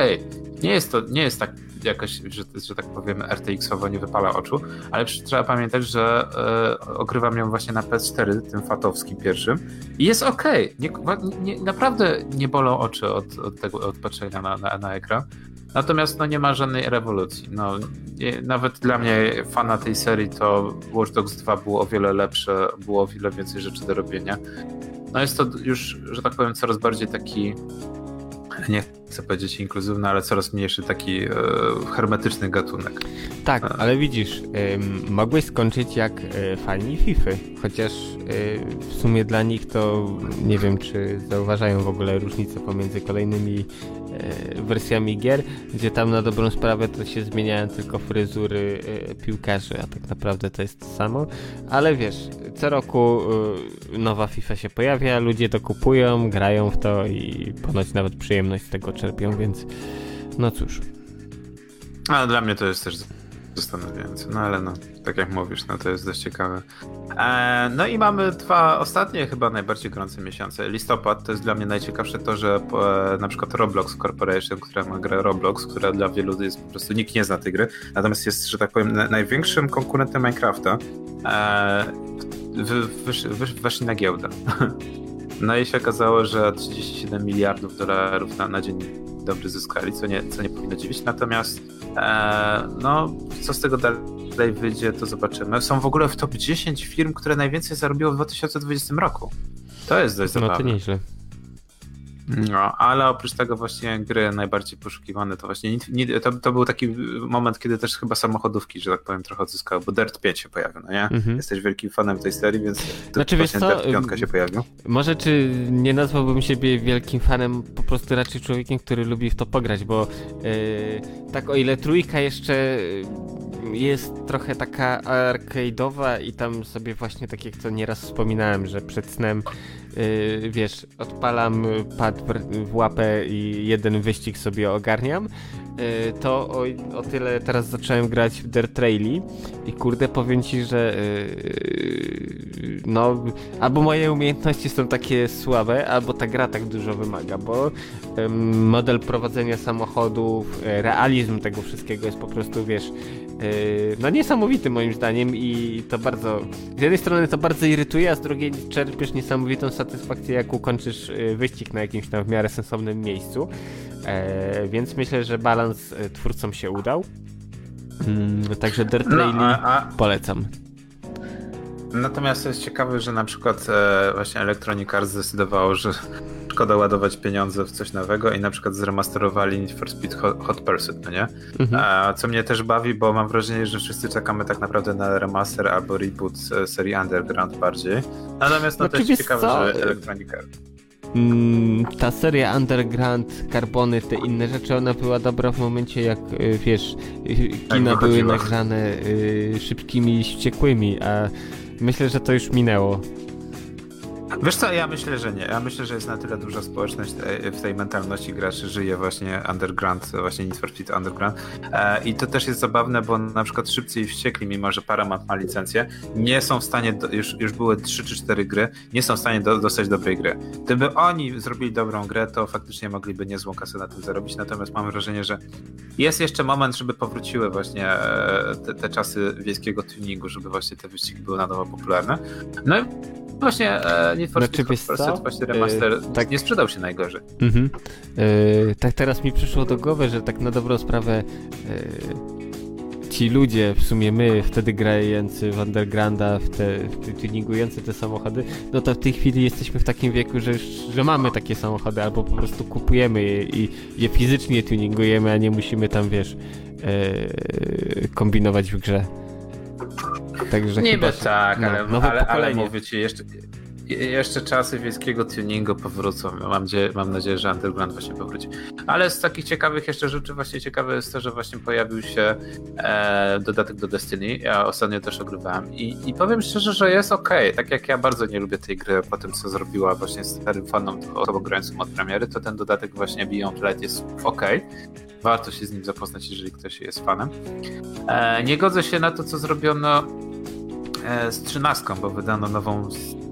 Nie jest to, nie jest tak jakoś, że, że tak powiem, RTX-owo nie wypala oczu, ale trzeba pamiętać, że e, ogrywam ją właśnie na PS4, tym fatowskim pierwszym i jest ok. Naprawdę nie bolą oczy od, od tego od patrzenia na, na, na ekran. Natomiast no, nie ma żadnej rewolucji. No, nie, nawet dla mnie, fana tej serii, to Watch Dogs 2 było o wiele lepsze, było o wiele więcej rzeczy do robienia. No jest to już, że tak powiem, coraz bardziej taki nie chcę powiedzieć inkluzywny, ale coraz mniejszy taki e, hermetyczny gatunek. Tak, e. ale widzisz, y, mogłeś skończyć jak y, fani FIFA, chociaż y, w sumie dla nich to nie wiem, czy zauważają w ogóle różnicę pomiędzy kolejnymi wersjami gier, gdzie tam na dobrą sprawę to się zmieniają tylko fryzury e, piłkarzy, a tak naprawdę to jest to samo. Ale wiesz, co roku e, nowa FIFA się pojawia, ludzie to kupują, grają w to i ponoć nawet przyjemność z tego czerpią, więc no cóż. A dla mnie to jest też zastanawiające. No ale no, tak jak mówisz, no to jest dość ciekawe. E, no i mamy dwa ostatnie, chyba najbardziej gorące miesiące. Listopad to jest dla mnie najciekawsze to, że po, na przykład Roblox Corporation, która ma grę Roblox, która dla wielu jest po prostu nikt nie zna tej gry, natomiast jest, że tak powiem, na, największym konkurentem Minecrafta. E, wysz, wysz, weszli na giełdę. No i się okazało, że 37 miliardów dolarów na, na dzień dobry zyskali, co nie, co nie powinno dziwić. Natomiast e, no, co z tego dalej wyjdzie, to zobaczymy. Są w ogóle w top 10 firm, które najwięcej zarobiło w 2020 roku. To jest dość zabawne. No to nieźle. No, ale oprócz tego właśnie gry najbardziej poszukiwane to właśnie to, to był taki moment, kiedy też chyba samochodówki, że tak powiem, trochę odzyskały, bo Dirt 5 się pojawił, no nie? Mhm. Jesteś wielkim fanem tej serii, więc znaczy, właśnie Dirt 5 się pojawił. Może czy nie nazwałbym siebie wielkim fanem, po prostu raczej człowiekiem, który lubi w to pograć, bo yy, tak o ile trójka jeszcze jest trochę taka arcade'owa i tam sobie właśnie tak jak to nieraz wspominałem, że przed snem yy, wiesz, odpalam pad w łapę i jeden wyścig sobie ogarniam, yy, to o, o, tyle teraz zacząłem grać w Dirt Traili i kurde powiem ci, że yy, no albo moje umiejętności są takie słabe, albo ta gra tak dużo wymaga, bo model prowadzenia samochodów, e, realizm tego wszystkiego jest po prostu, wiesz, no niesamowity moim zdaniem i to bardzo, z jednej strony to bardzo irytuje, a z drugiej czerpiesz niesamowitą satysfakcję jak ukończysz yy, wyścig na jakimś tam w miarę sensownym miejscu, e, więc myślę, że balans e, twórcom się udał. Mm, także Dirt no, a, polecam. Natomiast jest ciekawe, że na przykład e, właśnie Electronic Arts zdecydowało, że szkoda ładować pieniądze w coś nowego i na przykład zremasterowali Need for Speed Hot Pursuit, no nie? Mhm. A, co mnie też bawi, bo mam wrażenie, że wszyscy czekamy tak naprawdę na remaster albo reboot serii Underground bardziej. Natomiast no, no też ciekawe, co? że Electronic Arts mm, ta seria Underground, Carbony, te inne rzeczy, ona była dobra w momencie jak, y, wiesz, kina były nagrane y, szybkimi i wściekłymi, a myślę, że to już minęło. Wiesz co, ja myślę, że nie. Ja myślę, że jest na tyle duża społeczność w tej mentalności graczy, żyje właśnie underground, właśnie Need for Speed Underground. E, I to też jest zabawne, bo na przykład Szybcy i Wściekli, mimo że Paramount ma licencję, nie są w stanie, już, już były 3 czy 4 gry, nie są w stanie do, dostać dobrej gry. Gdyby oni zrobili dobrą grę, to faktycznie mogliby niezłą kasę na tym zarobić, natomiast mam wrażenie, że jest jeszcze moment, żeby powróciły właśnie e, te, te czasy wiejskiego tuningu, żeby właśnie te wyścigi były na nowo popularne. No i właśnie e, Need for znaczy, Speed właśnie remaster yy, tak... nie sprzedał się najgorzej. Mhm. Yy, tak teraz mi przyszło do głowy, że tak na dobrą sprawę yy, ci ludzie, w sumie my wtedy grający w Undergrounda, w te, w tuningujący te samochody, no to w tej chwili jesteśmy w takim wieku, że, że mamy takie samochody, albo po prostu kupujemy je i je fizycznie tuningujemy, a nie musimy tam, wiesz, kombinować w grze. Także Niby chyba, tak, no, ale, ale, ale mówię ci, jeszcze, jeszcze czasy wiejskiego tuningu powrócą. Mam, nadzieję, mam nadzieję, że Underground właśnie powróci. Ale z takich ciekawych jeszcze rzeczy właśnie ciekawe jest to, że właśnie pojawił się e, dodatek do Destiny. Ja ostatnio też ogrywałem i, i powiem szczerze, że jest ok. Tak jak ja bardzo nie lubię tej gry po tym, co zrobiła właśnie starym fanom, osobą grającym od premiery, to ten dodatek właśnie Beyond Light jest ok. Warto się z nim zapoznać, jeżeli ktoś jest fanem. E, nie godzę się na to, co zrobiono e, z trzynastką, bo wydano nową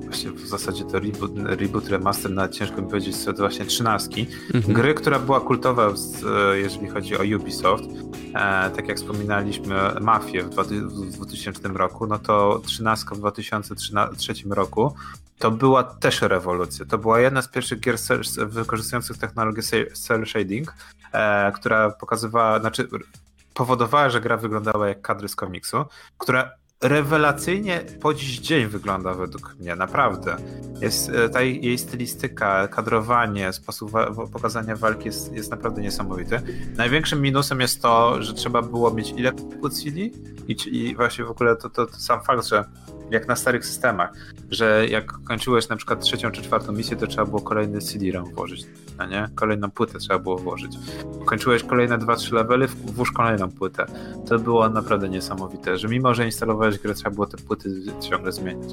właśnie w zasadzie to reboot, reboot remaster, na ciężko mi powiedzieć co to właśnie trzynastki. Mhm. Gry, która była kultowa, jeżeli chodzi o Ubisoft. E, tak jak wspominaliśmy, Mafię w 2000 roku, no to trzynastka w 2003 roku to była też rewolucja. To była jedna z pierwszych gier wykorzystujących technologię cel shading, e, która pokazywała, znaczy powodowała, że gra wyglądała jak kadry z komiksu, która rewelacyjnie po dziś dzień wygląda według mnie, naprawdę. Jest, e, ta jej stylistyka, kadrowanie, sposób pokazania walki jest, jest naprawdę niesamowity. Największym minusem jest to, że trzeba było mieć ile CD i, i właśnie w ogóle to, to, to sam fakt, że jak na starych systemach, że jak kończyłeś na przykład trzecią czy czwartą misję, to trzeba było kolejny CD-ROM włożyć, no nie? Kolejną płytę trzeba było włożyć. Kończyłeś kolejne 2-3 levely, włóż kolejną płytę. To było naprawdę niesamowite, że mimo, że instalowałeś grę, trzeba było te płyty ciągle zmieniać.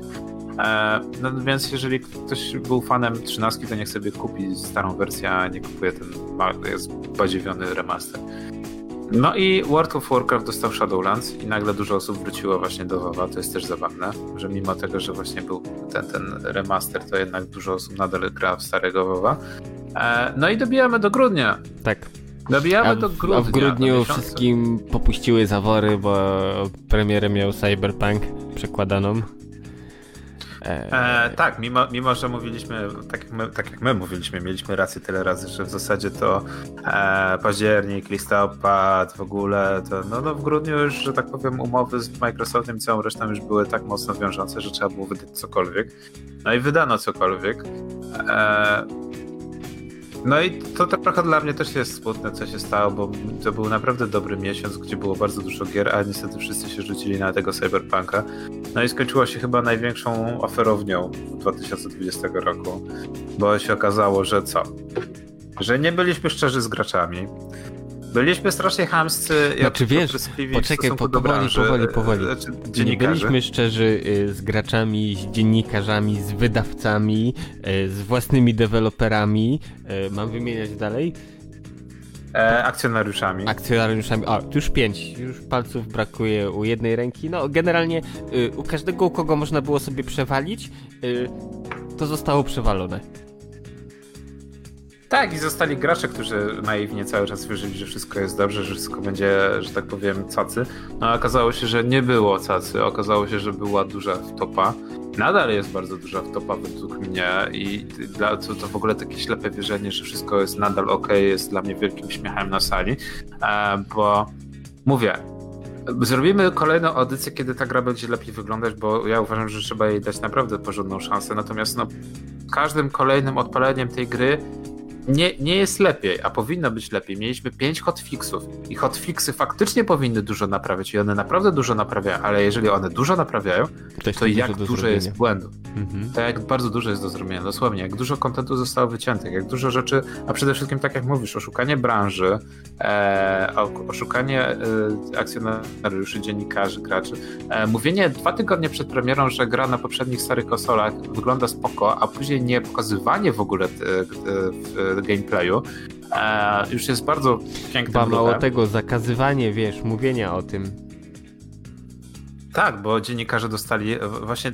E, no więc jeżeli ktoś był fanem 13, to niech sobie kupi starą wersję, a nie kupuje ten jest badziewiony remaster. No i World of Warcraft dostał Shadowlands i nagle dużo osób wróciło właśnie do WoWa, to jest też zabawne, że mimo tego, że właśnie był ten, ten remaster, to jednak dużo osób nadal gra w starego WoWa. E, no i dobijamy do grudnia. Tak. Dobijamy a do grudnia. A w grudniu wszystkim popuściły zawory, bo premierę miał Cyberpunk przekładaną. E, tak, mimo, mimo że mówiliśmy, tak jak, my, tak jak my mówiliśmy, mieliśmy rację tyle razy, że w zasadzie to e, październik, listopad, w ogóle, to no, no w grudniu już, że tak powiem, umowy z Microsoftem i całą resztą już były tak mocno wiążące, że trzeba było wydać cokolwiek. No i wydano cokolwiek. E, no i to, to trochę dla mnie też jest smutne, co się stało, bo to był naprawdę dobry miesiąc, gdzie było bardzo dużo gier, a niestety wszyscy się rzucili na tego Cyberpunka. No i skończyło się chyba największą oferownią 2020 roku, bo się okazało, że co? Że nie byliśmy szczerzy z graczami, Byliśmy strasznie chamscy. Znaczy wiesz, poczekaj, po, powoli, powoli, powoli. Znaczy, nie byliśmy szczerzy y, z graczami, z dziennikarzami, z wydawcami, y, z własnymi deweloperami. Y, mam wymieniać dalej? E, akcjonariuszami. Akcjonariuszami. O, już pięć. Już palców brakuje u jednej ręki. No, generalnie y, u każdego, u kogo można było sobie przewalić, y, to zostało przewalone. Tak, i zostali gracze, którzy naiwnie cały czas wierzyli, że wszystko jest dobrze, że wszystko będzie, że tak powiem, cacy. No a okazało się, że nie było cacy. Okazało się, że była duża wtopa. Nadal jest bardzo duża wtopa według mnie i dla, to, to w ogóle takie ślepe wierzenie, że wszystko jest nadal ok, jest dla mnie wielkim śmiechem na sali, e, bo mówię, Zrobimy kolejną audycję, kiedy ta gra będzie lepiej wyglądać, bo ja uważam, że trzeba jej dać naprawdę porządną szansę. Natomiast no, każdym kolejnym odpaleniem tej gry nie, nie jest lepiej, a powinno być lepiej. Mieliśmy pięć hotfixów i hotfixy faktycznie powinny dużo naprawiać i one naprawdę dużo naprawiają, ale jeżeli one dużo naprawiają, to, to jak dużo, jest błędów. Mhm. To jak bardzo dużo jest do zrobienia, dosłownie, jak dużo kontentu zostało wyciętych, jak dużo rzeczy, a przede wszystkim tak jak mówisz, oszukanie branży, e, oszukanie e, akcjonariuszy, dziennikarzy, graczy, e, mówienie dwa tygodnie przed premierą, że gra na poprzednich starych konsolach wygląda spoko, a później nie pokazywanie w ogóle w gameplayu. E, już jest bardzo piękny. Ba, mało tego, zakazywanie, wiesz, mówienia o tym. Tak, bo dziennikarze dostali e, właśnie.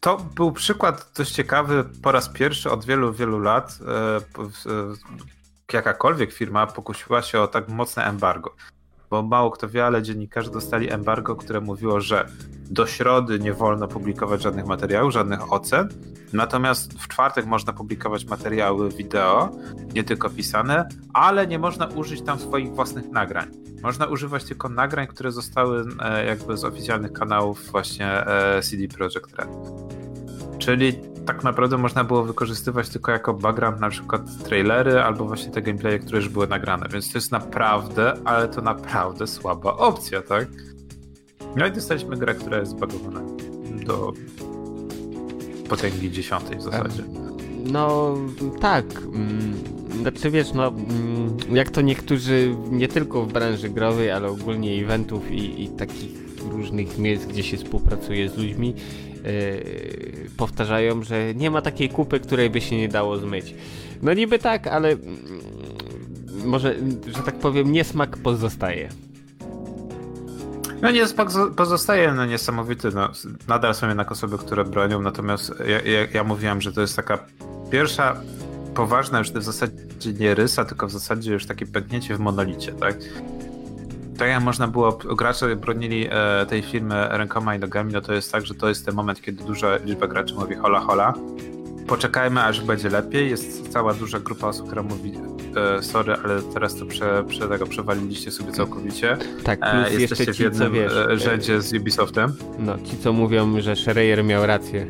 To był przykład dość ciekawy po raz pierwszy od wielu, wielu lat. E, jakakolwiek firma pokusiła się o tak mocne embargo bo mało kto wie, ale dziennikarze dostali embargo, które mówiło, że do środy nie wolno publikować żadnych materiałów, żadnych ocen, natomiast w czwartek można publikować materiały wideo, nie tylko pisane, ale nie można użyć tam swoich własnych nagrań. Można używać tylko nagrań, które zostały e, jakby z oficjalnych kanałów właśnie e, CD Projekt Red. Czyli tak naprawdę można było wykorzystywać tylko jako background na przykład trailery albo właśnie te gameplaye, które już były nagrane, więc to jest naprawdę, ale to naprawdę słaba opcja, tak? No i dostaliśmy grę, która jest zbagowana do potęgi dziesiątej w zasadzie. No tak. Mm, znaczy wiesz, no mm, jak to niektórzy nie tylko w branży growej, ale ogólnie eventów i, i takich różnych miejsc, gdzie się współpracuje z ludźmi, yy, powtarzają, że nie ma takiej kupy, której by się nie dało zmyć. No niby tak, ale yy, może, że tak powiem, niesmak pozostaje. No niesmak pozostaje no, niesamowity. No, nadal są jednak osoby, które bronią, natomiast ja, ja, ja mówiłem, że to jest taka pierwsza poważna już w zasadzie nie rysa, tylko w zasadzie już takie pęknięcie w monolicie, tak? tak jak można było, gracze bronili e, tej firmy rękoma i nogami, no to jest tak, że to jest ten moment, kiedy duża liczba graczy mówi hola hola, poczekajmy, aż będzie lepiej. Jest cała duża grupa osób, która mówi e, sorry, ale teraz to prze, prze tego przewaliliście sobie całkowicie. Tak, e, plus e, Jesteście ci, w jednym wiesz, e, rzędzie z Ubisoftem. No, ci co mówią, że Schreier miał rację.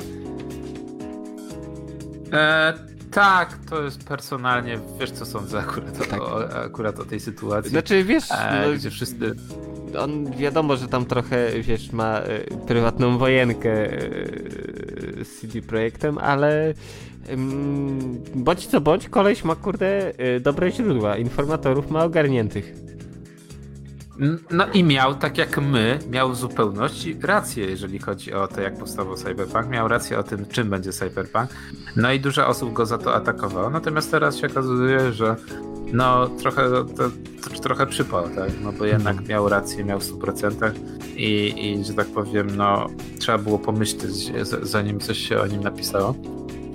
E, tak, to jest personalnie, wiesz co sądzę akurat, tak. o, akurat o tej sytuacji. Znaczy, wiesz, e, no, gdzie wszyscy... On wiadomo, że tam trochę, wiesz, ma e, prywatną wojenkę e, z CD Projektem, ale bądź co bądź, koleś ma kurde e, dobre źródła, informatorów ma ogarniętych. No i miał, tak jak my, miał w zupełności rację, jeżeli chodzi o to, jak powstawał Cyberpunk. Miał rację o tym, czym będzie Cyberpunk. No i dużo osób go za to atakowało. Natomiast teraz się okazuje, że no trochę, to, to, trochę przypał, tak? No bo jednak mhm. miał rację, miał w 100% i, i że tak powiem, no trzeba było pomyśleć, zanim coś się o nim napisało.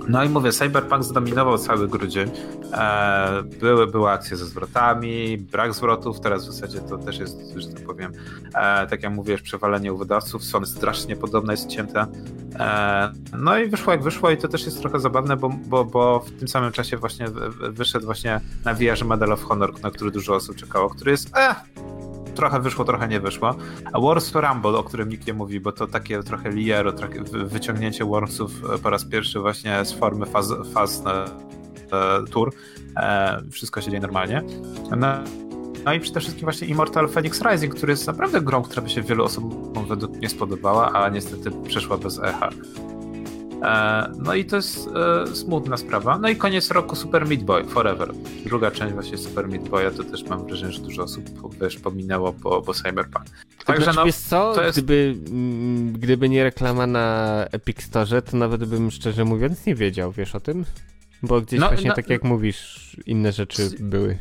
No i mówię, Cyberpunk zdominował cały grudzień. E, były, były akcje ze zwrotami, brak zwrotów, teraz w zasadzie to też jest, że tak powiem, e, tak jak mówisz, przewalenie u wydawców, są strasznie podobne, jest cięte. E, no i wyszło jak wyszło i to też jest trochę zabawne, bo, bo, bo w tym samym czasie właśnie wyszedł właśnie na VR Medal of Honor, na który dużo osób czekało, który jest eh, trochę wyszło, trochę nie wyszło. A Wars Rumble, o którym nikt nie mówi, bo to takie trochę liero, trochę wyciągnięcie Warsów e, po raz pierwszy właśnie z formy faz, faz e, tour. E, wszystko się dzieje normalnie. No, no i przede wszystkim właśnie Immortal Phoenix Rising, który jest naprawdę grą, która by się wielu osobom według mnie spodobała, a niestety przeszła bez echa. E, no i to jest e, smutna sprawa. No i koniec roku Super Meat Boy, Forever. Druga część właśnie Super Meat Boya, to też mam wrażenie, że dużo osób wiesz, pominęło po, po Cyberpunk. Także znaczy, no, wiesz co, to jest... gdyby, mm, gdyby nie reklama na Epic Store, to nawet bym szczerze mówiąc nie wiedział, wiesz o tym? Bo gdzieś no, właśnie no, tak jak mówisz, inne rzeczy były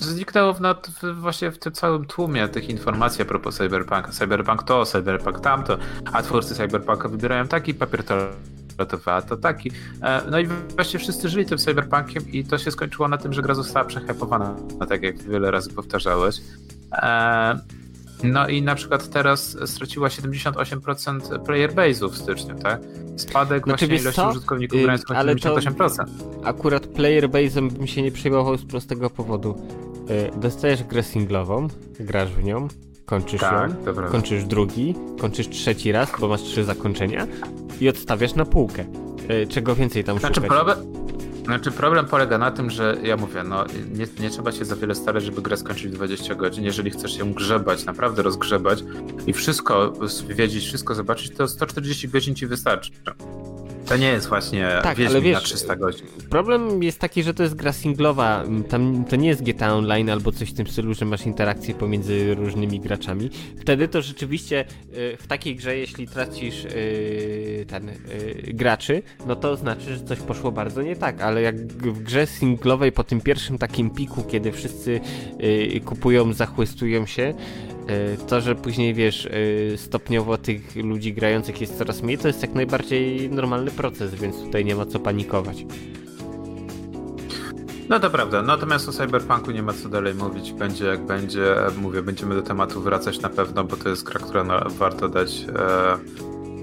zniknęło w, w, właśnie w tym całym tłumie tych informacji a propos Cyberpunka. Cyberpunk to, Cyberpunk tamto, a twórcy Cyberpunka wybierają taki papier ratowała to taki. E, no i właśnie wszyscy żyli tym cyberpunkiem i to się skończyło na tym, że gra została przehypowana, no tak jak wiele razy powtarzałeś. E, no i na przykład teraz straciła 78% player base'u w styczniu, tak? Spadek znaczy, właśnie ilości co? użytkowników grając yy, ale 78%. akurat player base'em bym się nie przejmował z prostego powodu. Yy, dostajesz grę singlową, grasz w nią, kończysz tak, ją, kończysz drugi, kończysz trzeci raz, bo masz trzy zakończenia i odstawiasz na półkę. E, czego więcej tam znaczy, szukać? Problem, znaczy problem polega na tym, że ja mówię, no nie, nie trzeba się za wiele starać, żeby grę skończyć 20 godzin. Jeżeli chcesz ją grzebać, naprawdę rozgrzebać i wszystko wiedzieć, wszystko zobaczyć, to 140 godzin ci wystarczy. To nie jest właśnie tak, ale wiesz, na 300 godzin. Problem jest taki, że to jest gra singlowa. Tam to nie jest GTA Online albo coś w tym stylu, że masz interakcje pomiędzy różnymi graczami. Wtedy to rzeczywiście y, w takiej grze, jeśli tracisz y, ten y, graczy, no to znaczy, że coś poszło bardzo nie tak. Ale jak w grze singlowej po tym pierwszym takim piku, kiedy wszyscy kupują, zachłystują się, to, że później wiesz, stopniowo tych ludzi grających jest coraz mniej, to jest jak najbardziej normalny proces, więc tutaj nie ma co panikować. No to prawda, natomiast o Cyberpunku nie ma co dalej mówić, będzie jak będzie, mówię, będziemy do tematu wracać na pewno, bo to jest gra, która no, warto dać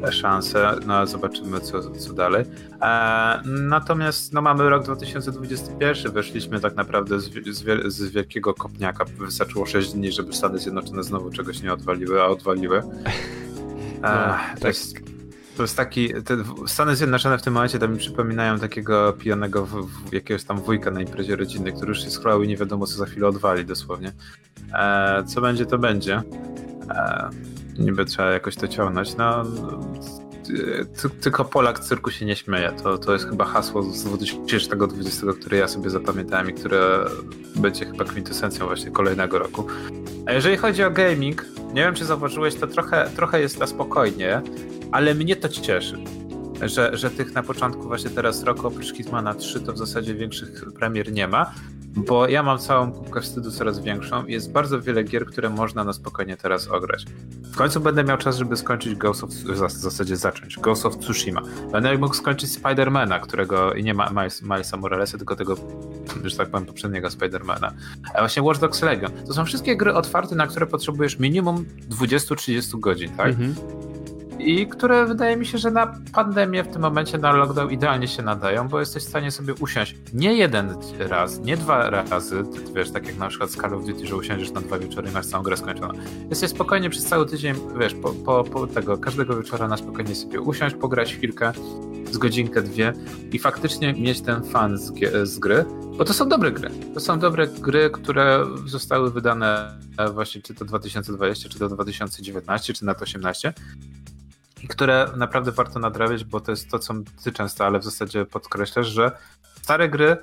e, szansę, no zobaczymy co, co dalej. E, natomiast no, mamy rok 2021, weszliśmy tak naprawdę z, z, z, wielkiego kopniaka, wystarczyło 6 dni, żeby Stany Zjednoczone znowu czegoś nie odwaliły, a odwaliły. E, no, to, tak. jest, to jest taki, te Stany Zjednoczone w tym momencie to mi przypominają takiego pijanego w, w jakiegoś tam wujka na imprezie rodzinnej, który już się schrał i nie wiadomo co za chwilę odwali dosłownie. E, co będzie, to będzie. E, niby trzeba jakoś to ciągnąć. No, tylko Polak cyrku się nie śmieje. To, to jest chyba hasło z 2020, które ja sobie zapamiętałem i które będzie chyba kwintesencją właśnie kolejnego roku. A jeżeli chodzi o gaming, nie wiem czy zauważyłeś, to trochę, trochę jest na spokojnie, ale mnie to cieszy. Że, że tych na początku właśnie teraz roku oprócz Hitmana 3 to w zasadzie większych premier nie ma, bo ja mam całą kubkę wstydu coraz większą i jest bardzo wiele gier, które można na spokojnie teraz ograć. W końcu będę miał czas, żeby skończyć Ghost of, w zasadzie zacząć, Ghost of Tsushima. Będę mógł skończyć Spidermana, którego, i nie ma Milesa Moralesa, tylko tego, że tak powiem, poprzedniego Spidermana. A właśnie Watch Dogs Legion. To są wszystkie gry otwarte, na które potrzebujesz minimum 20-30 godzin, tak? Mhm. I które wydaje mi się, że na pandemię w tym momencie, na lockdown idealnie się nadają, bo jesteś w stanie sobie usiąść nie jeden raz, nie dwa razy, ty, wiesz, tak jak na przykład z Call of Duty, że usiądziesz na dwa wieczory i masz całą grę skończoną. Jesteś spokojnie przez cały tydzień, wiesz, po, po, po tego, każdego wieczora na spokojnie sobie usiąść, pograć chwilkę, z godzinkę, dwie i faktycznie mieć ten fan z, z gry, bo to są dobre gry. To są dobre gry, które zostały wydane właśnie czy to 2020, czy to 2019, czy na 18 i które naprawdę warto nadrabiać, bo to jest to, co ty często, ale w zasadzie podkreślasz, że stare gry e,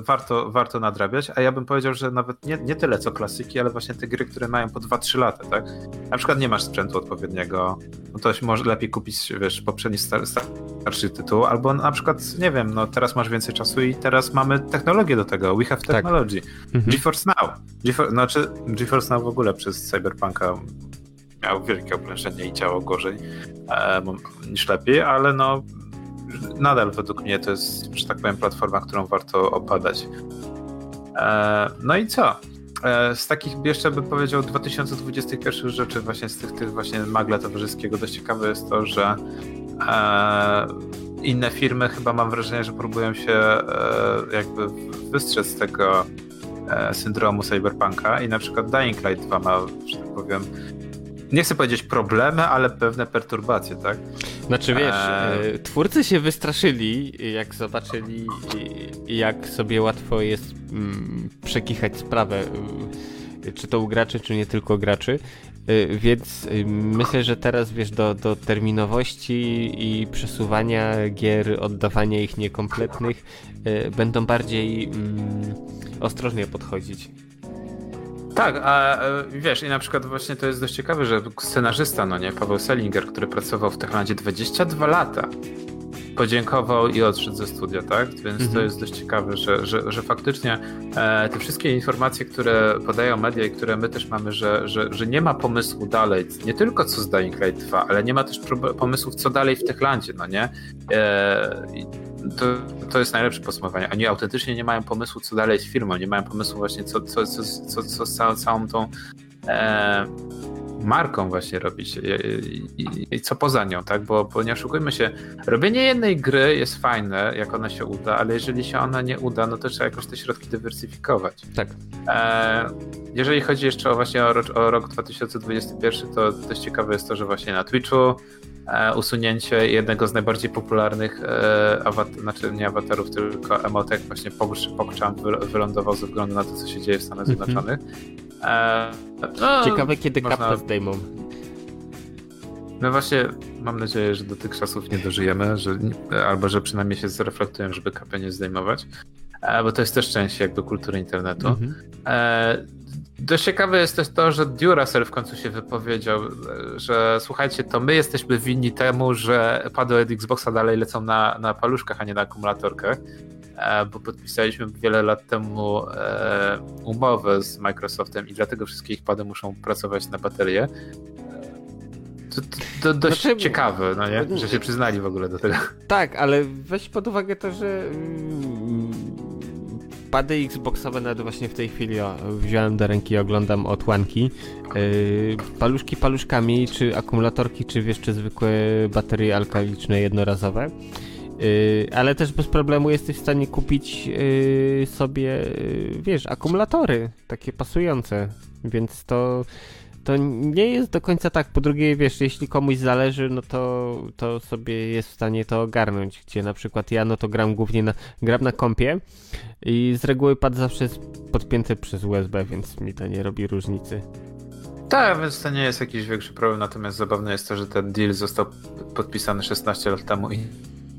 warto, warto nadrabiać, a ja bym powiedział, że nawet nie, nie tyle co klasyki, ale właśnie te gry, które mają po 2-3 lata, tak? Na przykład nie masz sprzętu odpowiedniego, no to może lepiej kupić, wiesz, poprzedni star, starszy tytuł, albo na przykład, nie wiem, no teraz masz więcej czasu i teraz mamy technologię do tego, we have tak. technology. Tak. GeForce Now. GeForce, znaczy GeForce Now w ogóle przez Cyberpunka miał wielkie oblężenie i działo gorzej niż lepiej, ale no nadal według mnie to jest, że tak powiem, platforma, którą warto obadać. E, no i co? E, z takich jeszcze bym powiedział 2021 rzeczy właśnie z tych, tych właśnie magla towarzyskiego dość ciekawe jest to, że e, inne firmy chyba mam wrażenie, że próbują się jakby wystrzec z tego syndromu cyberpunka i na przykład Dying Light 2 ma, że tak powiem, nie chcę powiedzieć problemy, ale pewne perturbacje, tak? Znaczy wiesz, eee... twórcy się wystraszyli, jak zobaczyli, jak sobie łatwo jest mm, przekichać sprawę, czy to u graczy, czy nie tylko graczy. Więc myślę, że teraz wiesz, do, do terminowości i przesuwania gier, oddawania ich niekompletnych, będą bardziej mm, ostrożnie podchodzić. Tak, a wiesz, i na przykład właśnie to jest dość ciekawe, że scenarzysta, no nie, Paweł Selinger, który pracował w Techlandzie 22 lata, podziękował i odszedł ze studia, tak? Więc mhm. to jest dość ciekawe, że, że, że faktycznie e, te wszystkie informacje, które podają media i które my też mamy, że, że, że nie ma pomysłu dalej, nie tylko co z Dying Light 2, ale nie ma też pomysłów co dalej w Techlandzie, no nie? E, to, to jest najlepsze podsumowanie. Oni autentycznie nie mają pomysłu, co dalej z firmą, nie mają pomysłu właśnie, co, co, co, co, co z całą, całą tą e, marką właśnie robić i, i, i, co poza nią, tak? Bo, bo nie oszukujmy się, robienie jednej gry jest fajne, jak ona się uda, ale jeżeli się ona nie uda, no to trzeba jakoś te środki dywersyfikować. Tak. E, jeżeli chodzi jeszcze o właśnie o, o rok 2021, to dość ciekawe jest to, że właśnie na Twitchu E, usunięcie jednego z najbardziej popularnych e, awat- znaczy nie awatarów, tylko emotek, właśnie Pogchamp wylądował ze względu na to, co się dzieje w Stanach mhm. Zjednoczonych. E, no, Ciekawe, kiedy można... kapę zdejmą. No właśnie, mam nadzieję, że do tych czasów nie dożyjemy, że, albo że przynajmniej się zreflektują, żeby kapę nie zdejmować, bo to jest też część jakby kultury internetu. Mhm. Dość ciekawe jest też to, że Duracell w końcu się wypowiedział, że słuchajcie, to my jesteśmy winni temu, że pady od Xboxa dalej lecą na, na paluszkach, a nie na akumulatorkach, e, bo podpisaliśmy wiele lat temu e, umowę z Microsoftem i dlatego wszystkie ich pady muszą pracować na baterie. To, to, dość znaczy, ciekawe, no nie? że się przyznali w ogóle do tego. Tak, ale weź pod uwagę to, że mm, pady Xboxowe nawet właśnie w tej chwili wziąłem do ręki i oglądam otłanki. Yy, paluszki paluszkami, czy akumulatorki, czy jeszcze zwykłe baterie alkaliczne jednorazowe. Yy, ale też bez problemu jesteś w stanie kupić yy, sobie, yy, wiesz, akumulatory takie pasujące, więc to to nie jest do końca tak. Po drugie, wiesz, jeśli komuś zależy, no to, to sobie jest w stanie to ogarnąć. Gdzie na przykład ja, no to gram głównie na, gram na kompie i z reguły pad zawsze jest podpięty przez USB, więc mi to nie robi różnicy. Tak, więc to nie jest jakiś większy problem, natomiast zabawne jest to, że ten deal został podpisany 16 lat temu i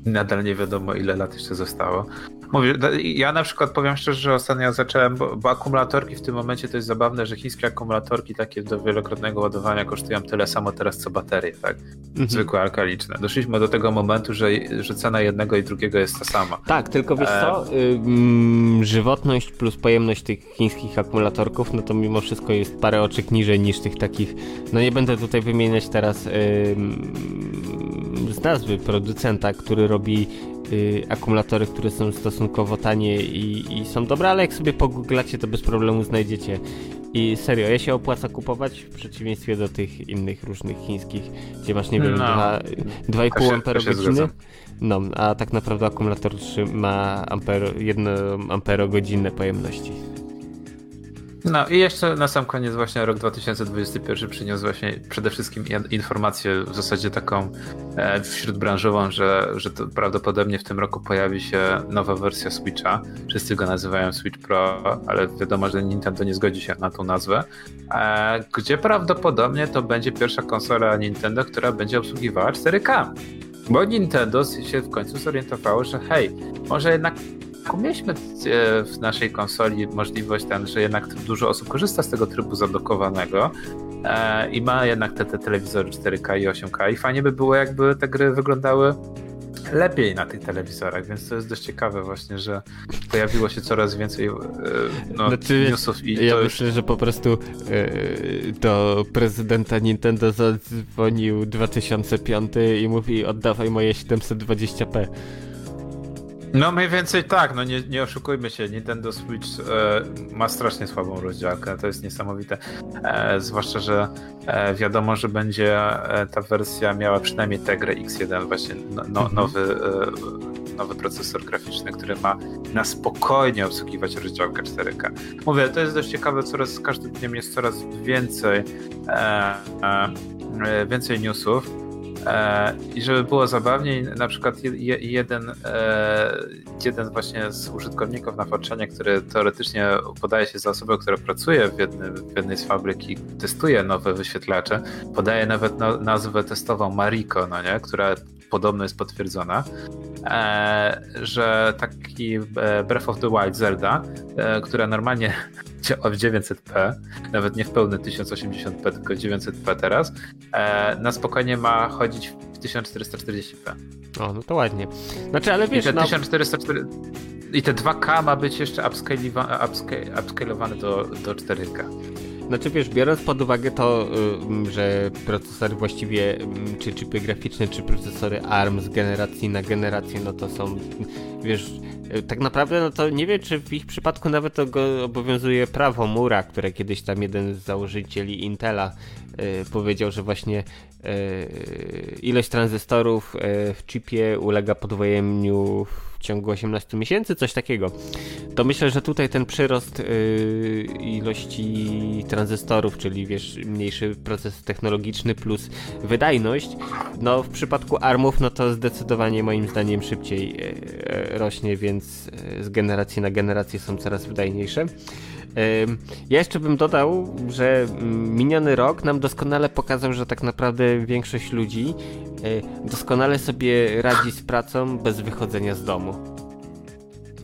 nadal nie wiadomo ile lat jeszcze zostało. Mówię, ja na przykład powiem szczerze, że ostatnio zacząłem, bo, bo, akumulatorki w tym momencie to jest zabawne, że chińskie akumulatorki takie do wielokrotnego ładowania kosztują tyle samo teraz co baterie, tak? Mhm. Zwykłe alkaliczne. Doszliśmy do tego momentu, że, że cena jednego i drugiego jest ta sama. Tak, tylko wiesz co, y, mm, żywotność plus pojemność tych chińskich akumulatorków, no to mimo wszystko jest parę oczek niżej niż tych takich, no nie będę tutaj wymieniać teraz z nazwy producenta, który robi y, akumulatory, które są stosunkowo tanie i, i są dobre, ale jak sobie pogooglacie, to bez problemu znajdziecie. I serio, ja się opłaca kupować w przeciwieństwie do tych innych różnych chińskich, gdzie masz, nie wiem, no, 2,5 amperogodziny. No, a tak naprawdę akumulator ma amper, 1 amperogodzinę pojemności. No i jeszcze na sam koniec właśnie rok 2021 przyniósł właśnie przede wszystkim informację w zasadzie taką e, wśródbranżową, że, że to prawdopodobnie w tym roku pojawi się nowa wersja Switcha. Wszyscy go nazywają Switch Pro, ale wiadomo, że Nintendo nie zgodzi się na tą nazwę. E, gdzie prawdopodobnie to będzie pierwsza konsola Nintendo, która będzie obsługiwała 4K. Bo Nintendo się w końcu zorientowało, że hej, może jednak mieliśmy e, w naszej konsoli możliwość ten, że jednak dużo osób korzysta z tego trybu zablokowanego e, i ma jednak te, te telewizory 4K i 8K i fajnie by było jakby te gry wyglądały lepiej na tych telewizorach, więc to jest dość ciekawe właśnie, że pojawiło się coraz więcej e, no, znaczy, newsów i ja to myślę, że po prostu do prezydenta Nintendo zadzwonił 2005 i mówi oddawaj moje 720p. No mniej więcej tak, no nie, nie oszukujmy się, Nintendo Switch e, ma strasznie słabą rozdziałkę, to jest niesamowite. E, zwłaszcza, że e, wiadomo, że będzie e, ta wersja miała przynajmniej Tegra X1, właśnie no, no, mhm. nowy, e, nowy procesor graficzny, który ma na spokojnie obsługiwać rozdziałkę 4K. Mówię, to jest dość ciekawe, coraz z każdym dniem jest coraz więcej e, więcej newsów. E, I żeby było zabawniej, na przykład jeden, e, jeden właśnie z użytkowników na Forczanie, który teoretycznie podaje się za osobę, która pracuje w, jednym, w jednej z fabryk i testuje nowe wyświetlacze, podaje nawet nazwę testową Mariko, no nie? która podobno jest potwierdzona, e, że taki Breath of the Wild Zelda, która normalnie w 900p, nawet nie w pełne 1080p, tylko 900p teraz, e, na spokojnie ma chodzić w 1440p. O, no to ładnie. Znaczy, ale wiesz, I te no... 1440... I te 2K ma być jeszcze upscalowane do, do 4K. Znaczy wiesz, biorąc pod uwagę to, że procesory właściwie, czy chipy graficzne, czy procesory ARM z generacji na generację, no to są, wiesz, y, tak naprawdę, no to nie wiem, czy w ich przypadku nawet to go obowiązuje prawo Mura, które kiedyś tam jeden z założycieli Intela y, powiedział, że właśnie y, ilość tranzystorów w chipie ulega podwojeniu w ciągu 18 miesięcy, coś takiego. To myślę, że tutaj ten przyrost yy, ilości tranzystorów, czyli wiesz, mniejszy proces technologiczny plus wydajność, no w przypadku ARMów, no to zdecydowanie moim zdaniem szybciej yy, rośnie, więc z generacji na generację są coraz wydajniejsze. Ja jeszcze bym dodał, że mm, miniony rok nam doskonale pokazał, że tak naprawdę większość ludzi e, doskonale sobie radzi z pracą bez wychodzenia z domu.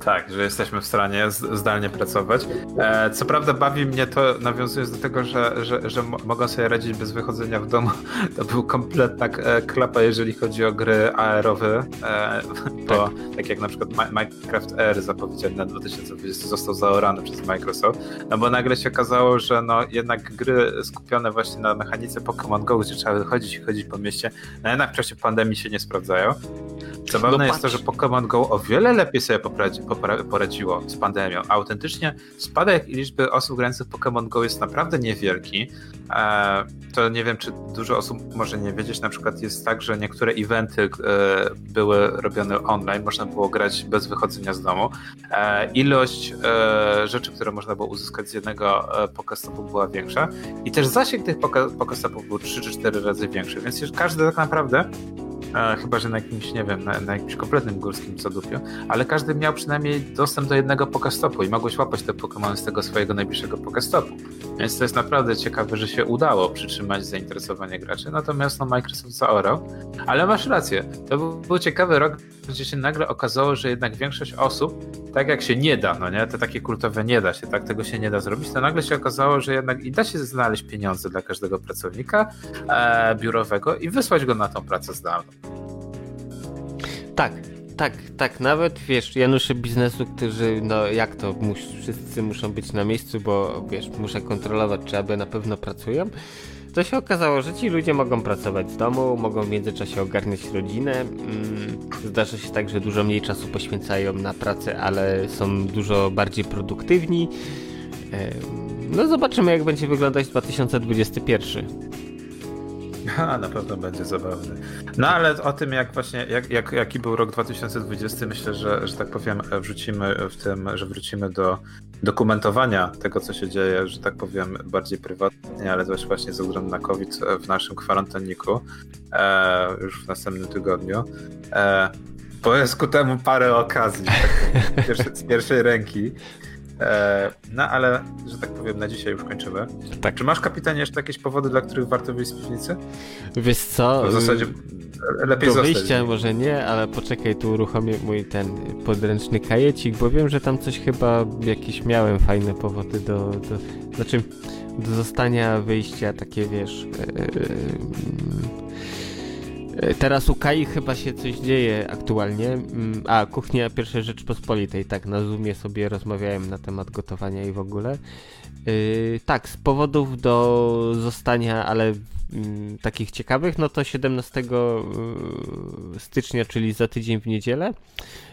Tak, że jesteśmy w stanie zdalnie pracować. E, co prawda bawi mnie to, nawiązując do tego, że, że, że mogą sobie radzić bez wychodzenia w domu. To był kompletna e, klapa, jeżeli chodzi o gry aerowe. E, bo tak. tak jak na przykład Minecraft Air zapowiedziany na 2020 został zaorany przez Microsoft. No bo nagle się okazało, że no jednak gry skupione właśnie na mechanice Pokémon Go, gdzie trzeba chodzić i chodzić po mieście, no jednak w czasie pandemii się nie sprawdzają. Zabawne no jest to, że Pokémon Go o wiele lepiej sobie poradzi, poradziło z pandemią. Autentycznie spadek liczby osób grających Pokémon Go jest naprawdę niewielki. E, to nie wiem, czy dużo osób może nie wiedzieć. Na przykład jest tak, że niektóre eventy e, były robione online, można było grać bez wychodzenia z domu. E, ilość rzeczy, które można było uzyskać z jednego Pokestopu była większa i też zasięg tych Pokestopów był 3 czy 4 razy większy, więc każdy tak naprawdę E, chyba, że na jakimś, nie wiem, na, na jakimś kompletnym górskim zadupiu, ale każdy miał przynajmniej dostęp do jednego pokestopu i mogłeś łapać te Pokémony z tego swojego najbliższego pokestopu. Więc to jest naprawdę ciekawe, że się udało przytrzymać zainteresowanie graczy, natomiast no, Microsoft zaorał. Ale masz rację, to był, był ciekawy rok, gdzie się nagle okazało, że jednak większość osób, tak jak się nie da, no nie, to takie kultowe nie da się, tak, tego się nie da zrobić, to nagle się okazało, że jednak i da się znaleźć pieniądze dla każdego pracownika e, biurowego i wysłać go na tą pracę zdalną. Tak, tak, tak, nawet wiesz, Janusze biznesu, którzy, no jak to, mus, wszyscy muszą być na miejscu, bo wiesz, muszę kontrolować, czy aby na pewno pracują. To się okazało, że ci ludzie mogą pracować z domu, mogą w międzyczasie ogarniać rodzinę. Mm, zdarza się tak, że dużo mniej czasu poświęcają na pracę, ale są dużo bardziej produktywni. No zobaczymy, jak będzie wyglądać 2021. A, na pewno będzie zabawny. No ale o tym, jak właśnie, jak, jak, jaki był rok 2020, myślę, że, że tak powiem, wrzucimy w tym, że wrócimy do dokumentowania tego, co się dzieje, że tak powiem, bardziej prywatnie, ale też właśnie ze względu na COVID w naszym kwarantanniku e, już w następnym tygodniu. E, bo jest ku temu parę okazji tak, z pierwszej ręki. E, no ale, że tak powiem, na dzisiaj już kończymy. Tak. Czy masz, kapitanie, jeszcze jakieś powody, dla których warto wyjść z piwnicy? Wiesz co? w zasadzie lepiej Do wyjścia może nie, ale poczekaj, tu uruchomię mój ten podręczny kajecik, bo wiem, że tam coś chyba jakieś miałem fajne powody do, do znaczy do zostania wyjścia, takie wiesz... Yy, teraz u Kai chyba się coś dzieje aktualnie. Mm, a, kuchnia pierwszej Rzeczpospolitej, tak, na Zoomie sobie rozmawiałem na temat gotowania i w ogóle. Yy, tak, z powodów do zostania, ale yy, takich ciekawych, no to 17 yy, stycznia, czyli za tydzień w niedzielę,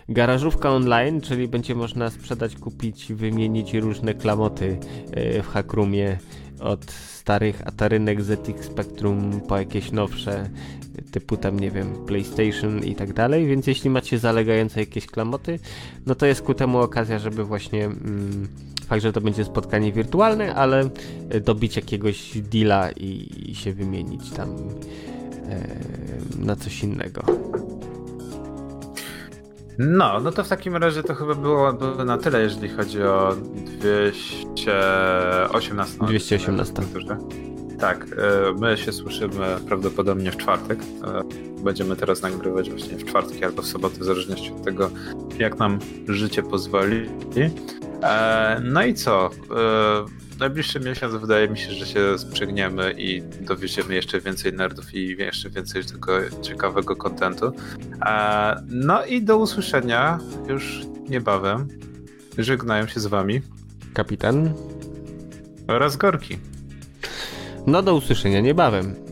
garażówka online, czyli będzie można sprzedać, kupić, wymienić różne klamoty w Hackroomie od starych Atarynek ZX Spectrum po jakieś nowsze typu tam, nie wiem, PlayStation i tak dalej, więc jeśli macie zalegające jakieś klamoty, no to jest ku temu okazja, żeby właśnie mm, fakt, że to będzie spotkanie wirtualne, ale dobić jakiegoś deala i, i się wymienić tam e, na coś innego. No, no to w takim razie to chyba było, było na tyle, jeżeli chodzi o 218. 218. Tak, e, my się słyszymy prawdopodobnie w czwartek. E, będziemy teraz nagrywać właśnie w czwartek albo w sobotę, w zależności od tego, jak nam życie pozwoli. E, no i co? Najbliższy miesiąc wydaje mi się, że się sprzygniemy i dowieziemy jeszcze więcej nerdów i jeszcze więcej tego ciekawego kontentu. No i do usłyszenia już niebawem. Żegnają się z wami kapitan oraz Gorki. No do usłyszenia niebawem.